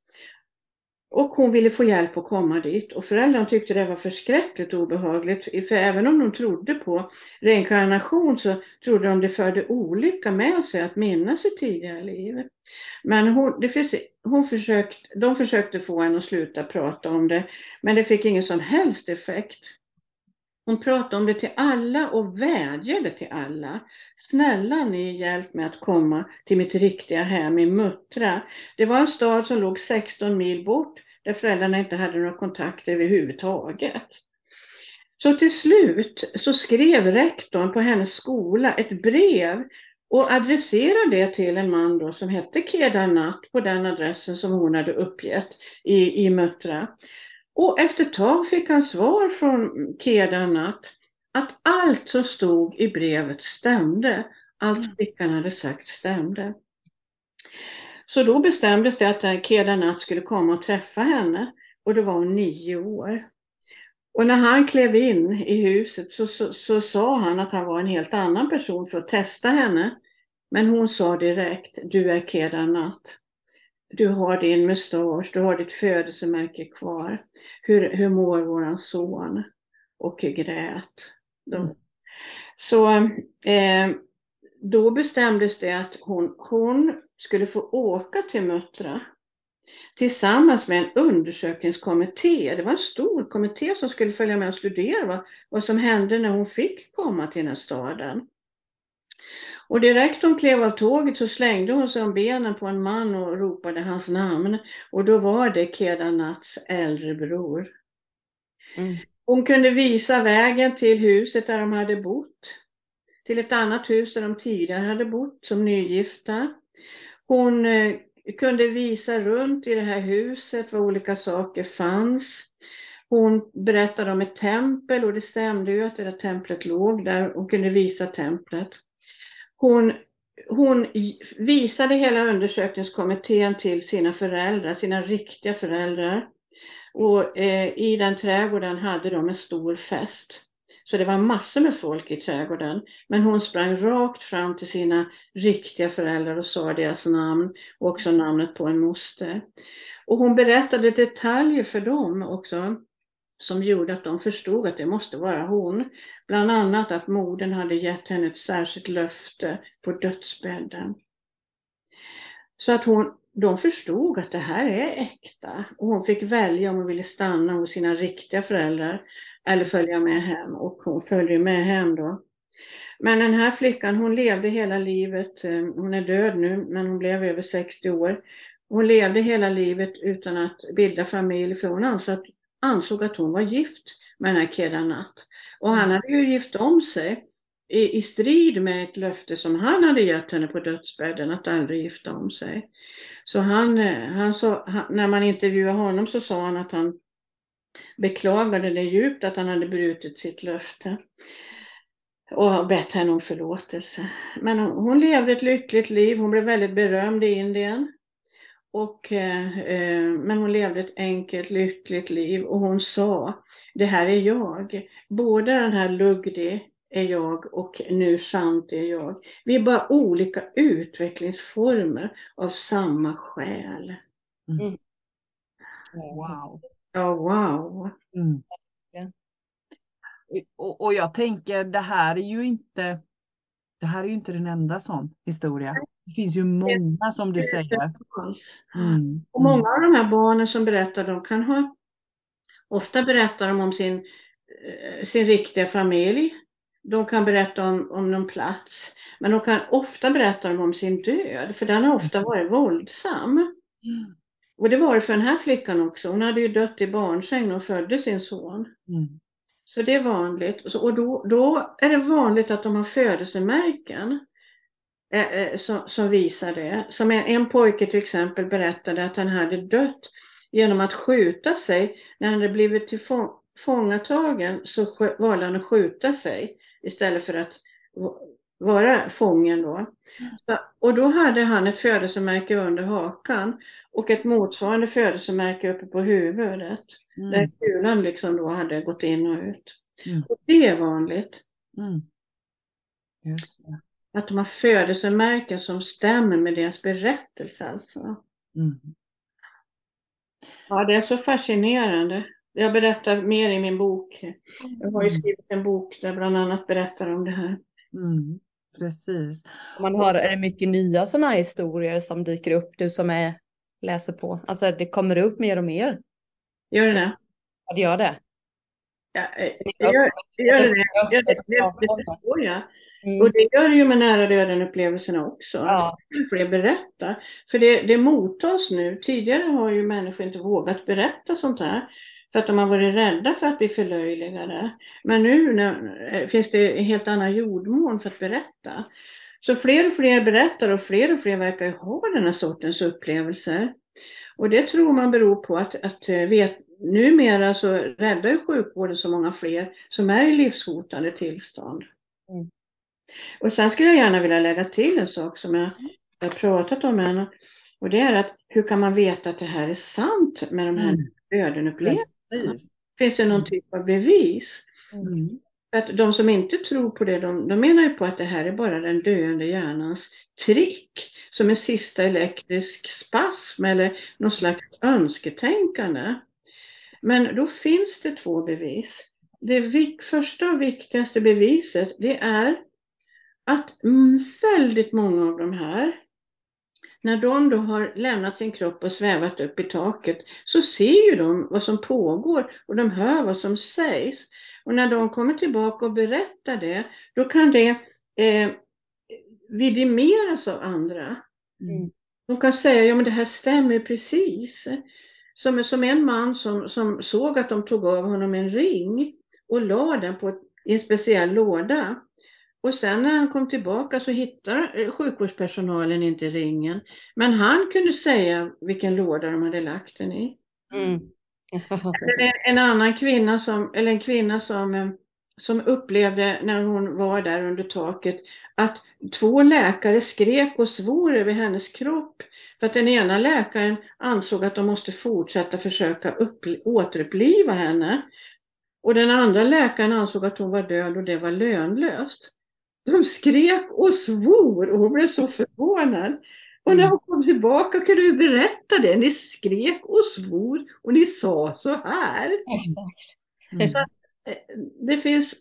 Och hon ville få hjälp att komma dit och föräldrarna tyckte det var förskräckligt obehagligt. För även om de trodde på reinkarnation så trodde de det förde olycka med sig att minnas sitt tidigare liv. Men hon, det finns, hon försökt, de försökte få henne att sluta prata om det men det fick ingen som helst effekt. Hon pratade om det till alla och vädjade till alla. Snälla ni hjälp mig att komma till mitt riktiga hem i Muttra. Det var en stad som låg 16 mil bort där föräldrarna inte hade några kontakter överhuvudtaget. Så till slut så skrev rektorn på hennes skola ett brev och adresserade det till en man då som hette Kedarnath på den adressen som hon hade uppgett i, i Muttra. Och efter ett tag fick han svar från Kedarnath att allt som stod i brevet stämde. Allt flickan hade sagt stämde. Så då bestämdes det att Kedarnath skulle komma och träffa henne och då var hon nio år. Och när han klev in i huset så, så, så sa han att han var en helt annan person för att testa henne. Men hon sa direkt, du är Kedarnath. Du har din mustasch, du har ditt födelsemärke kvar. Hur, hur mår våran son? Och grät. De. Så eh, då bestämdes det att hon, hon skulle få åka till Muttra tillsammans med en undersökningskommitté. Det var en stor kommitté som skulle följa med och studera vad, vad som hände när hon fick komma till den här staden. Och direkt hon klev av tåget så slängde hon sig om benen på en man och ropade hans namn. Och då var det Kedarnaths äldre bror. Mm. Hon kunde visa vägen till huset där de hade bott. Till ett annat hus där de tidigare hade bott som nygifta. Hon eh, kunde visa runt i det här huset var olika saker fanns. Hon berättade om ett tempel och det stämde ju att det där templet låg där. Hon kunde visa templet. Hon, hon visade hela undersökningskommittén till sina föräldrar, sina riktiga föräldrar. Och eh, i den trädgården hade de en stor fest. Så det var massor med folk i trädgården. Men hon sprang rakt fram till sina riktiga föräldrar och sa deras namn och också namnet på en moster. Och hon berättade detaljer för dem också som gjorde att de förstod att det måste vara hon. Bland annat att modern hade gett henne ett särskilt löfte på dödsbädden. Så att hon, de förstod att det här är äkta och hon fick välja om hon ville stanna hos sina riktiga föräldrar eller följa med hem och hon följde med hem då. Men den här flickan hon levde hela livet, eh, hon är död nu men hon blev över 60 år. Hon levde hela livet utan att bilda familj för hon ansåg att, ansåg att hon var gift med den här Kedanat. Och han hade ju gift om sig i, i strid med ett löfte som han hade gett henne på dödsbädden att aldrig gifta om sig. Så han, eh, han sa, han, när man intervjuade honom så sa han att han beklagade det djupt att han hade brutit sitt löfte och bett henne om förlåtelse. Men hon, levde ett lyckligt liv, hon blev väldigt berömd i Indien. Och, eh, eh, men hon levde ett enkelt, lyckligt liv och hon sa, det här är jag. Både den här Lugdi är jag och nu sant är jag. Vi är bara olika utvecklingsformer av samma själ. Mm. Wow. Ja, wow. Mm. Och, och jag tänker, det här är ju inte det här är ju inte den enda sån historia. Det finns ju många som du säger. Mm. Och många av de här barnen som berättar, de kan ha, ofta berättar de om sin, eh, sin riktiga familj. De kan berätta om, om någon plats. Men de kan ofta berätta om sin död, för den har ofta Mm. varit våldsam. Mm. Och det var det för den här flickan också. Hon hade ju dött i barnsäng när hon födde sin son. Mm. Så det är vanligt. Så- Och då, då är det vanligt att de har födelsemärken eh, eh, som, som visar det. Som en, en pojke till exempel berättade att han hade dött genom att skjuta sig. När han hade blivit tillfångatagen så valde han att skjuta sig istället för att vara fången då. Så, och då hade han ett födelsemärke under hakan och ett motsvarande födelsemärke uppe på huvudet. Där Mm. kulan liksom då hade gått in och ut. Mm. Och det är vanligt. Mm. Att de har födelsemärken som stämmer med deras berättelse alltså. Mm. Ja, det är så fascinerande. Jag berättar mer i min bok. Jag har ju Mm. skrivit en bok där bland annat berättar om det här. Mm. Precis. Man hör, är det mycket nya sådana historier som dyker upp, du som är, läser på? Alltså det kommer upp mer och mer. Gör det det? Ja, det gör det. Ja, eh, det gör, det gör det. Förstår jag. Mm. Och det gör det ju med nära döden-upplevelserna också. Ja. Fler berättar. För det, det mottas nu. Tidigare har ju människor inte vågat berätta sånt här. För att de har varit rädda för att bli förlöjligade. Men nu när, eh, finns det en helt annan jordmån för att berätta. Så fler och fler berättar och fler och fler verkar ha den här sortens upplevelser. Och det tror man beror på att, att eh, vet, numera så räddar ju sjukvården så många fler som är i livshotande tillstånd. Mm. Och sen skulle jag gärna vilja lägga till en sak som jag har pratat om än. Och det är att hur kan man veta att det här är sant med de här Mm. ödenupplevelserna? Precis. Finns det någon typ av bevis? Mm. För att de som inte tror på det, de, de menar ju på att det här är bara den döende hjärnans trick. Som en sista elektrisk spasm eller någon slags önsketänkande. Men då finns det två bevis. Det vik- första och viktigaste beviset det är att mm, väldigt många av de här, när de då har lämnat sin kropp och svävat upp i taket, så ser ju de vad som pågår och de hör vad som sägs. Och när de kommer tillbaka och berättar det, då kan det eh, vidimeras av andra. Mm. De kan säga, ja men det här stämmer precis. som, som en man som, som såg att de tog av honom en ring och la den på ett, i en speciell låda. Och sen när han kom tillbaka så hittade sjukvårdspersonalen inte ringen. Men han kunde säga vilken låda de hade lagt den i. Mm. en annan kvinna som, eller en kvinna som, eh, som upplevde när hon var där under taket att två läkare skrek och svor över hennes kropp. För att den ena läkaren ansåg att de måste fortsätta försöka återuppliva henne. Och den andra läkaren ansåg att hon var död och det var lönlöst. De skrek och svor och hon blev så förvånad. Och när hon kom tillbaka kan du berätta det. Ni skrek och svor och ni sa så här. Exakt. Mm. Så eh, det finns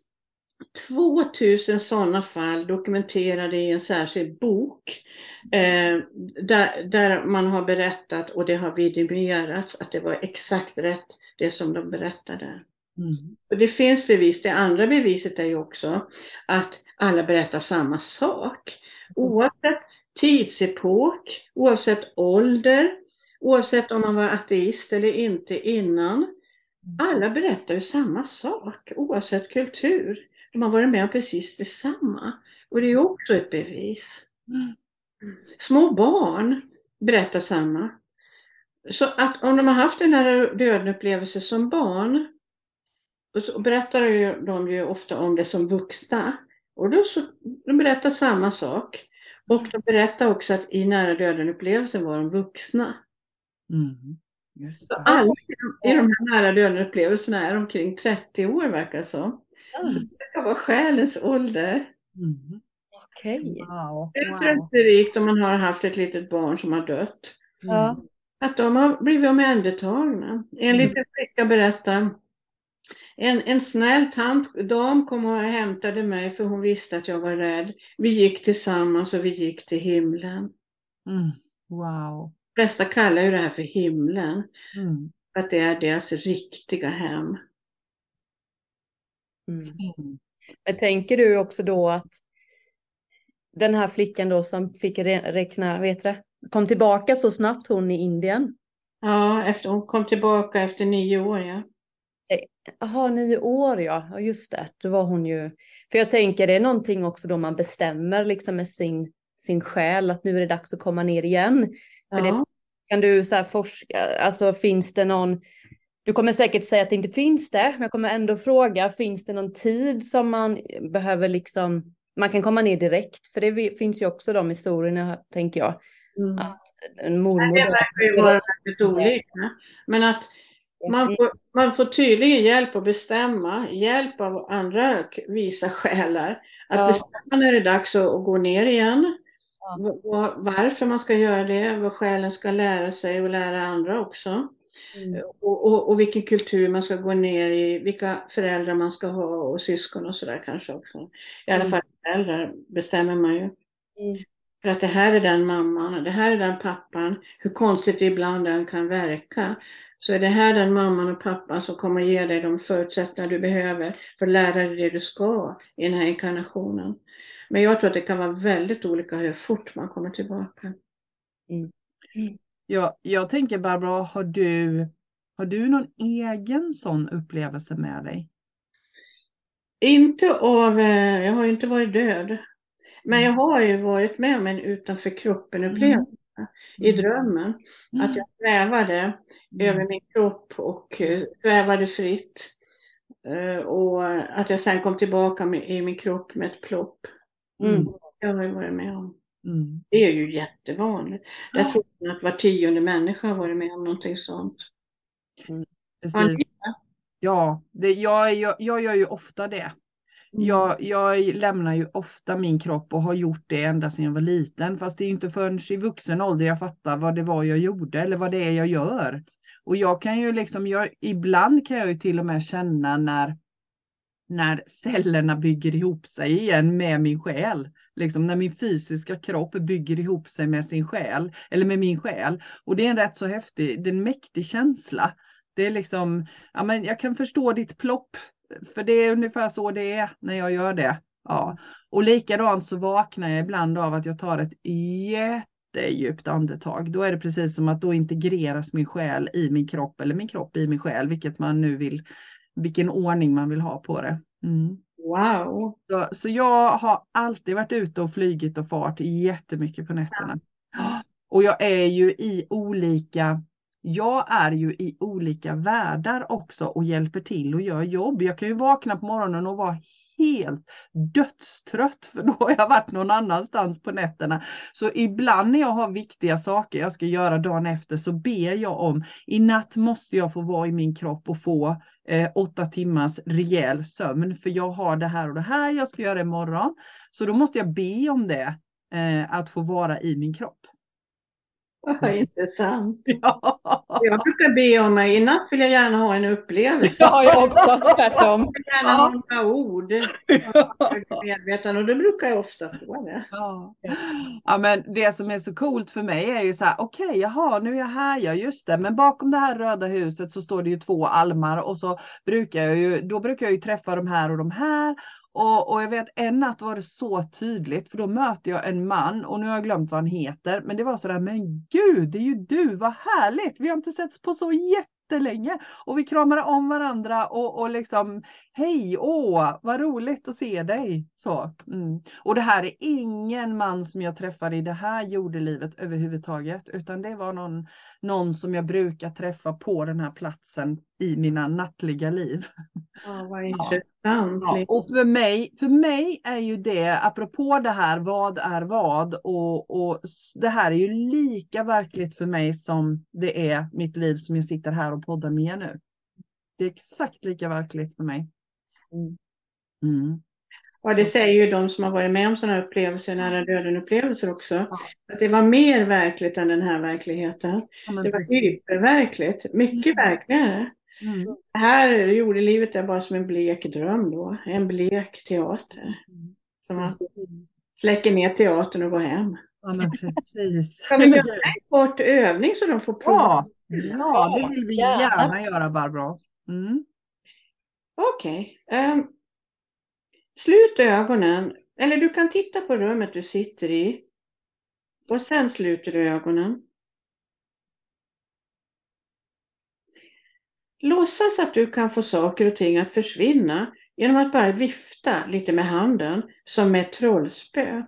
2000 sådana fall dokumenterade i en särskild bok eh, där, där man har berättat och det har vidimerats att det var exakt rätt det som de berättade. Mm. Och det finns bevis. Det andra beviset är ju också att alla berättar samma sak. Oavsett tidsepok, oavsett ålder, oavsett om man var ateist eller inte innan. Alla berättar ju samma sak oavsett kultur. De har varit med om precis detsamma. Och det är också ett bevis. Mm. Små barn berättar samma. Så att om de har haft den här döden som barn så berättar de ju ofta om det som vuxna. Och då så, de berättar samma sak. Och de berättar också att i nära döden-upplevelsen var de vuxna. Mm. Så alla i de här nära döden-upplevelserna är omkring 30 år verkar det som. Mm. Så det kan vara själens ålder. Mm. Okej. Okay. Wow. Det är trösterikt om man har haft ett litet barn som har dött. Mm. Att de har blivit omhändertagna. En liten flicka berättar en, en snäll tant, dam kom och hämtade mig för hon visste att jag var rädd. Vi gick tillsammans och vi gick till himlen. Mm. Wow. De flesta kallar ju det här för himlen. Mm. För att det är deras riktiga hem. Mm. Men tänker du också då att den här flickan då som fick räkna, vet det, kom tillbaka så snabbt hon i Indien? Ja, efter, hon kom tillbaka efter nio år ja. Jaha, nio år ja. ja, just det. Då var hon ju... För jag tänker det är någonting också då man bestämmer liksom med sin, sin själ att nu är det dags att komma ner igen. För ja. det kan du så här forska, alltså finns det någon... Du kommer säkert säga att det inte finns det, men jag kommer ändå fråga, finns det någon tid som man behöver liksom... Man kan komma ner direkt, för det finns ju också de historierna, tänker jag. Mm. Att en mormor... det verkar ju vara väldigt olika. Men att man får, man får tydligen hjälp att bestämma, hjälp av andra visa själar. Att ja. bestämma när det är dags att, gå ner igen. Ja. Varför man ska göra det, vad själen ska lära sig och lära andra också. Mm. Och, och, och, vilken kultur man ska gå ner i, vilka föräldrar man ska ha och syskon och sådär kanske också. I alla mm. fall föräldrar bestämmer man ju. Mm. För att det här är den mamman, det här är den pappan, hur konstigt det ibland den kan verka så är det här den mamman och pappan som kommer ge dig de förutsättningar du behöver för att lära dig det du ska i den här inkarnationen. Men jag tror att det kan vara väldigt olika hur fort man kommer tillbaka. Mm. Mm. Ja, jag tänker Barbara, har du, har du någon egen sån upplevelse med dig? Inte av, eh, jag har ju inte varit död. Men jag mm. har ju varit med om en utanför kroppen upplevelse i mm. drömmen. Mm. Att jag svävade mm. över min kropp och uh, svävade fritt. Uh, och att jag sen kom tillbaka med, i min kropp med ett plopp. Mm. Jag har ju varit med om. Mm. Det är ju jättevanligt. Ja. Jag tror att var tionde människa har varit med om någonting sånt. Mm. Precis. Ja, det, jag, jag, jag gör ju ofta det. Mm. Jag, jag, lämnar ju ofta min kropp och har gjort det ända sedan jag var liten. Fast det är inte förrän i vuxen ålder jag fattar vad det var jag gjorde eller vad det är jag gör. Och jag kan ju liksom, jag, ibland kan jag ju till och med känna när, när cellerna bygger ihop sig igen med min själ. Liksom när min fysiska kropp bygger ihop sig med sin själ, eller med min själ. Och det är en rätt så häftig, det är en mäktig känsla. Det är liksom, ja men jag kan förstå ditt plopp för det är ungefär så det är när jag gör det. Ja. Och likadant så vaknar jag ibland av att jag tar ett jättedjupt andetag. Då är det precis som att då integreras min själ i min kropp eller min kropp i min själ, vilket man nu vill, vilken ordning man vill ha på det. Mm. Wow! Så, så jag har alltid varit ute och flygit och fart jättemycket på nätterna. Och jag är ju i olika jag är ju i olika världar också och hjälper till och gör jobb. Jag kan ju vakna på morgonen och vara helt dödstrött för då har jag varit någon annanstans på nätterna. Så ibland när jag har viktiga saker jag ska göra dagen efter så ber jag om i natt måste jag få vara i min kropp och få eh, åtta timmars rejäl sömn för jag har det här och det här jag ska göra imorgon. Så då måste jag be om det, eh, att få vara i min kropp. Vad intressant. Ja. Jag brukar be om mig, i natt vill jag gärna ha en upplevelse. Ja, jag också tvärtom. Jag vill gärna ha några ord. Medveten, och då brukar jag ofta få det. Ja. ja, men det som är så coolt för mig är ju så här, okej, okay, jaha, nu är jag här, ja just det, men bakom det här röda huset så står det ju två almar och så brukar jag ju, då brukar jag ju träffa de här och de här och, och jag vet en natt var det så tydligt för då möter jag en man och nu har jag glömt vad han heter. Men det var sådär, men gud, det är ju du, vad härligt. Vi har inte setts på så jättelänge och vi kramade om varandra och, och liksom hej, åh, vad roligt att se dig. Så, mm. Och det här är ingen man som jag träffade i det här jordelivet överhuvudtaget, utan det var någon, någon som jag brukar träffa på den här platsen i mina nattliga liv. Ja, vad intressant. Ja. Och för mig, för mig är ju det, apropå det här, vad är vad? Och, och det här är ju lika verkligt för mig som det är mitt liv som jag sitter här och poddar med nu. Det är exakt lika verkligt för mig. Mm. Mm. Ja, det säger ju de som har varit med om sådana upplevelser, nära döden-upplevelser också. Ja. Att det var mer verkligt än den här verkligheten. Ja, det var hyperverkligt, mycket mm. verkligare. Mm. Här jordelivet är bara som en blek dröm då, en blek teater. Mm. Som man släcker ner teatern och går hem. Ja, men precis. Ska vi göra en kort övning så de får prova? Ja, ja det vill vi gärna göra Barbro. Mm. Okej. Okay. Um, slut ögonen. Eller du kan titta på rummet du sitter i. Och sen sluter du ögonen. Låtsas att du kan få saker och ting att försvinna genom att bara vifta lite med handen som med ett trollspö.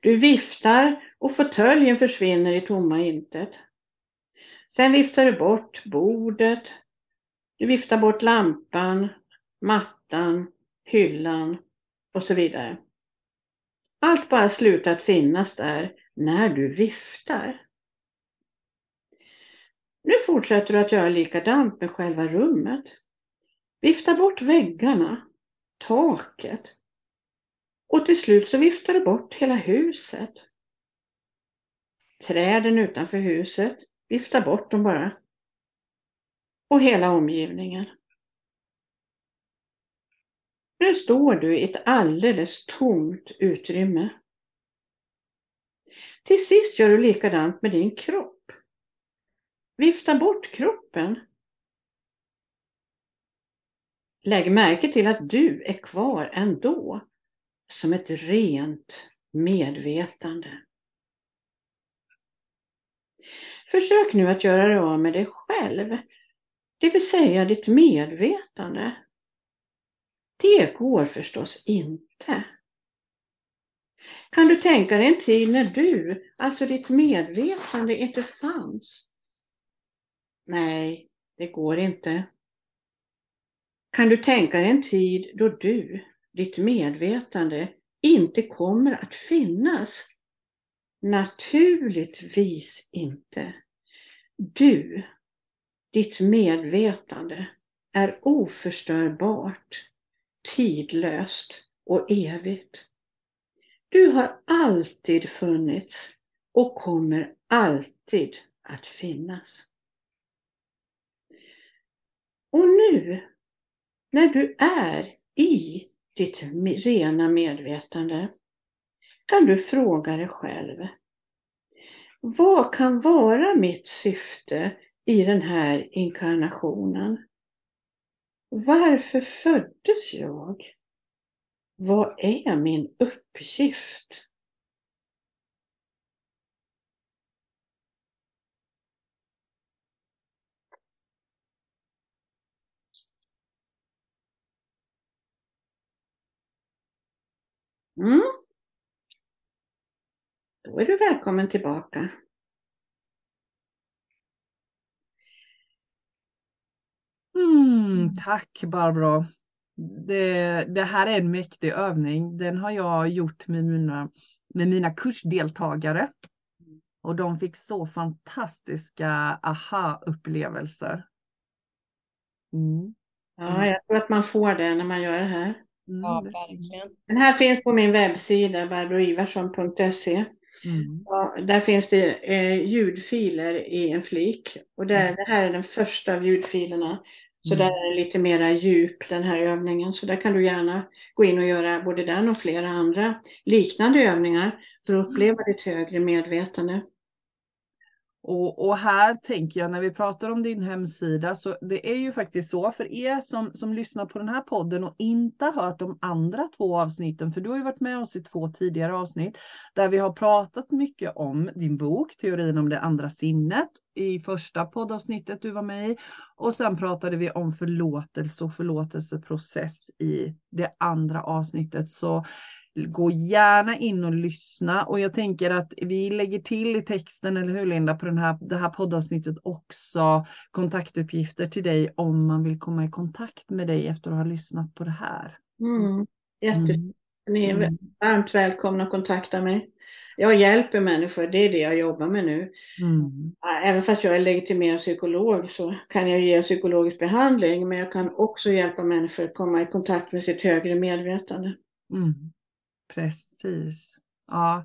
Du viftar och fåtöljen försvinner i tomma intet. Sen viftar du bort bordet, du viftar bort lampan, mattan, hyllan och så vidare. Allt bara slutar att finnas där när du viftar. Nu fortsätter du att göra likadant med själva rummet. Vifta bort väggarna, taket och till slut så viftar du bort hela huset. Träden utanför huset, vifta bort dem bara och hela omgivningen. Nu står du i ett alldeles tomt utrymme. Till sist gör du likadant med din kropp. Vifta bort kroppen. Lägg märke till att du är kvar ändå som ett rent medvetande. Försök nu att göra dig av med dig själv det vill säga ditt medvetande. Det går förstås inte. Kan du tänka dig en tid när du, alltså ditt medvetande, inte fanns? Nej, det går inte. Kan du tänka dig en tid då du, ditt medvetande, inte kommer att finnas? Naturligtvis inte. Du ditt medvetande är oförstörbart, tidlöst och evigt. Du har alltid funnits och kommer alltid att finnas. Och nu, när du är i ditt rena medvetande, kan du fråga dig själv. Vad kan vara mitt syfte i den här inkarnationen. Varför föddes jag? Vad är min uppgift? Mm. Då är du välkommen tillbaka. Mm, tack Barbro. Det, det här är en mäktig övning. Den har jag gjort med mina, med mina kursdeltagare. Och de fick så fantastiska aha-upplevelser. Mm. Ja, jag tror att man får det när man gör det här. Mm. Ja, verkligen. Den här finns på min webbsida barbroivarsson.se. Mm. Ja, där finns det eh, ljudfiler i en flik. Och där, det här är den första av ljudfilerna. Så Mm. där är det lite mera djup den här övningen. Så där kan du gärna gå in och göra både den och flera andra liknande övningar för att uppleva ditt högre medvetande. Och, och här tänker jag när vi pratar om din hemsida så det är ju faktiskt så för er som, som lyssnar på den här podden och inte har hört de andra två avsnitten, för du har ju varit med oss i två tidigare avsnitt där vi har pratat mycket om din bok Teorin om det andra sinnet i första poddavsnittet du var med i och sen pratade vi om förlåtelse och förlåtelseprocess i det andra avsnittet. Så Gå gärna in och lyssna och jag tänker att vi lägger till i texten, eller hur Linda, på den här, det här poddavsnittet också kontaktuppgifter till dig om man vill komma i kontakt med dig efter att ha lyssnat på det här. Mm. Jätte, Mm. Ni är Mm. varmt välkomna att kontakta mig. Jag hjälper människor, det är det jag jobbar med nu. Mm. Även fast jag är legitimerad psykolog så kan jag ge psykologisk behandling, men jag kan också hjälpa människor att komma i kontakt med sitt högre medvetande. Mm. Precis. Ja,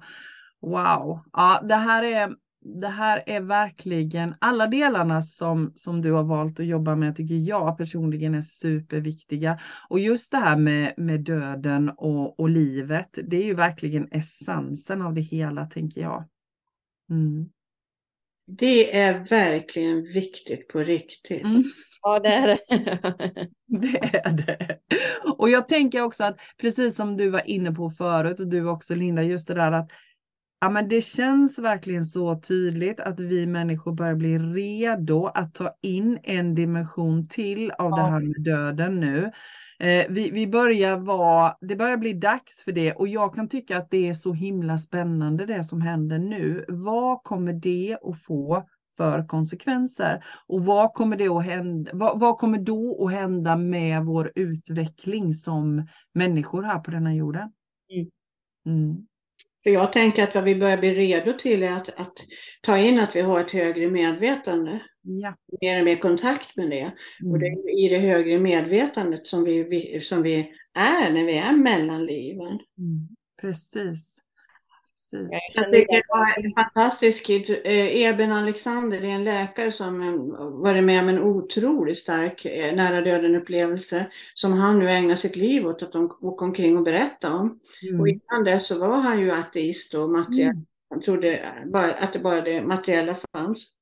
wow. Ja, det här är, det här är verkligen alla delarna som, som du har valt att jobba med tycker jag personligen är superviktiga. Och just det här med, med döden och, och livet, det är ju verkligen essensen av det hela tänker jag. Mm. Det är verkligen viktigt på riktigt. Mm. Ja, det är det. Det är det. Och jag tänker också att precis som du var inne på förut och du också Linda, just det där att ja, men det känns verkligen så tydligt att vi människor börjar bli redo att ta in en dimension till av det Ja. här med döden nu. Eh, vi, vi börjar vara, det börjar bli dags för det och jag kan tycka att det är så himla spännande det som händer nu. Vad kommer det att få för konsekvenser? Och vad kommer, det att hända, vad, vad kommer då att hända med vår utveckling som människor här på denna jorden? Mm. Mm. För jag tänker att vad vi börjar bli redo till är att, att ta in att vi har ett högre medvetande, Ja. mer och mer kontakt med det. Och det Mm. är i det högre medvetandet som vi, som vi är när vi är mellan liven. Mm. Precis. Precis. Jag tycker det var en fantastisk kid. Eh, Eben Alexander, det är en läkare som eh, varit med om en otroligt stark eh, nära döden upplevelse som han nu ägnar sitt liv åt att de åker omkring och berätta om. Mm. Och innan det så var han ju ateist och materiell. Mm. Han trodde bara, att det bara det materiella fanns.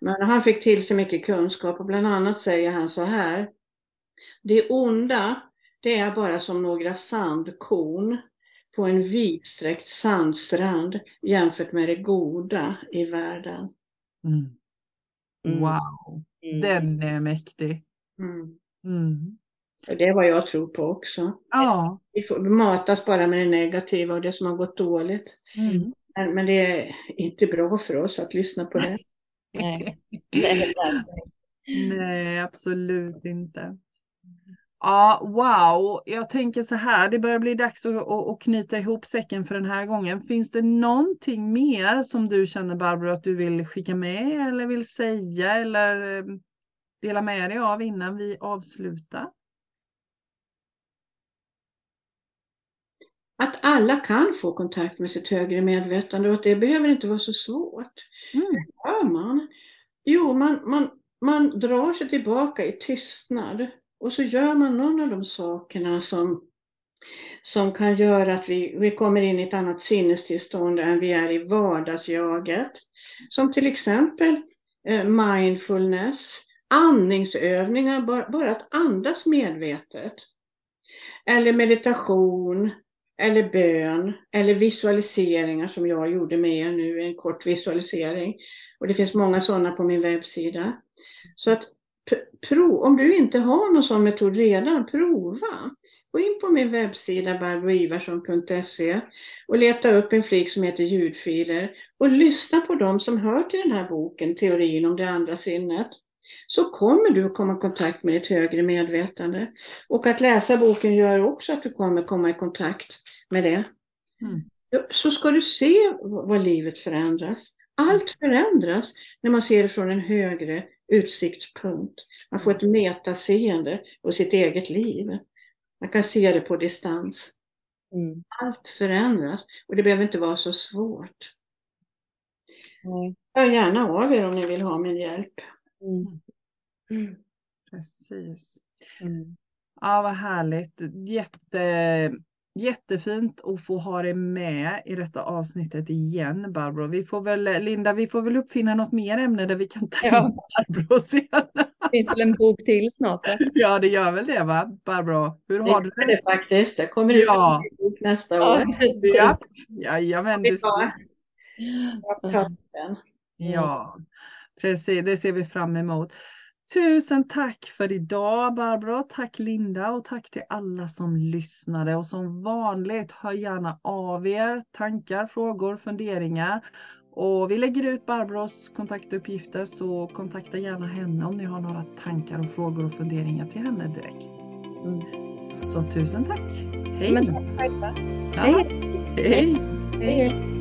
Men han fick till sig mycket kunskap och bland annat säger han så här. Det onda, det är bara som några sandkorn på en vidsträckt sandstrand jämfört med det goda i världen. Mm. Mm. Wow, Mm. den är mäktig. Mm. Mm. Och det är vad jag tror på också. Ja. Vi, får, matas bara med det negativa och det som har gått dåligt. Mm. Men, men det är inte bra för oss att lyssna på det. Nej, absolut inte. Ja, wow. Jag tänker så här, det börjar bli dags att, att, att knyta ihop säcken för den här gången. Finns det någonting mer som du känner Barbro att du vill skicka med eller vill säga eller eh, dela med dig av innan vi avslutar? Att alla kan få kontakt med sitt högre medvetande och att det behöver inte vara så svårt. Mm. Hur gör man? Jo, man, man, man drar sig tillbaka i tystnad och så gör man någon av de sakerna som, som kan göra att vi, vi kommer in i ett annat sinnestillstånd än vi är i vardagsjaget. Som till exempel eh, mindfulness, andningsövningar, bara, bara att andas medvetet. Eller meditation, eller bön, eller visualiseringar som jag gjorde med er nu, en kort visualisering. Och det finns många sådana på min webbsida. Så att prov, om du inte har någon sån metod redan, prova. gå in på min webbsida barbroivarsson.se och leta upp en flik som heter ljudfiler och lyssna på dem som hör till den här boken, Teorin om det andra sinnet. Så kommer du att komma i kontakt med ditt högre medvetande. Och att läsa boken gör också att du kommer komma i kontakt med det. Mm. Så ska du se vad livet förändras. Allt förändras när man ser det från en högre utsiktspunkt. Man får ett metaseende på sitt eget liv. Man kan se det på distans. Mm. Allt förändras och det behöver inte vara så svårt. Mm. Hör gärna av er om ni vill ha min hjälp. Mm. mm. Precis. Mm. Ja, vad härligt. Jätte, Jättefint att få ha dig med i detta avsnittet igen Barbro. Vi får väl, Linda, vi får väl uppfinna något mer ämne där vi kan ta ja. in Barbro sen. Det finns väl en bok till snart? Va? Ja, det gör väl det va, Barbro? Hur har det du det? faktiskt. Det kommer ut ja. en bok nästa år. Ja, Jajamän. Det ja, precis. Det ser vi fram emot. Tusen tack för idag Barbro, tack Linda och tack till alla som lyssnade och som vanligt hör gärna av er tankar, frågor, funderingar och vi lägger ut Barbros kontaktuppgifter så kontakta gärna henne om ni har några tankar och frågor och funderingar till henne direkt. Mm. Så tusen tack! Hej! Men tack själva! Ja. Hej! Hej! Hej.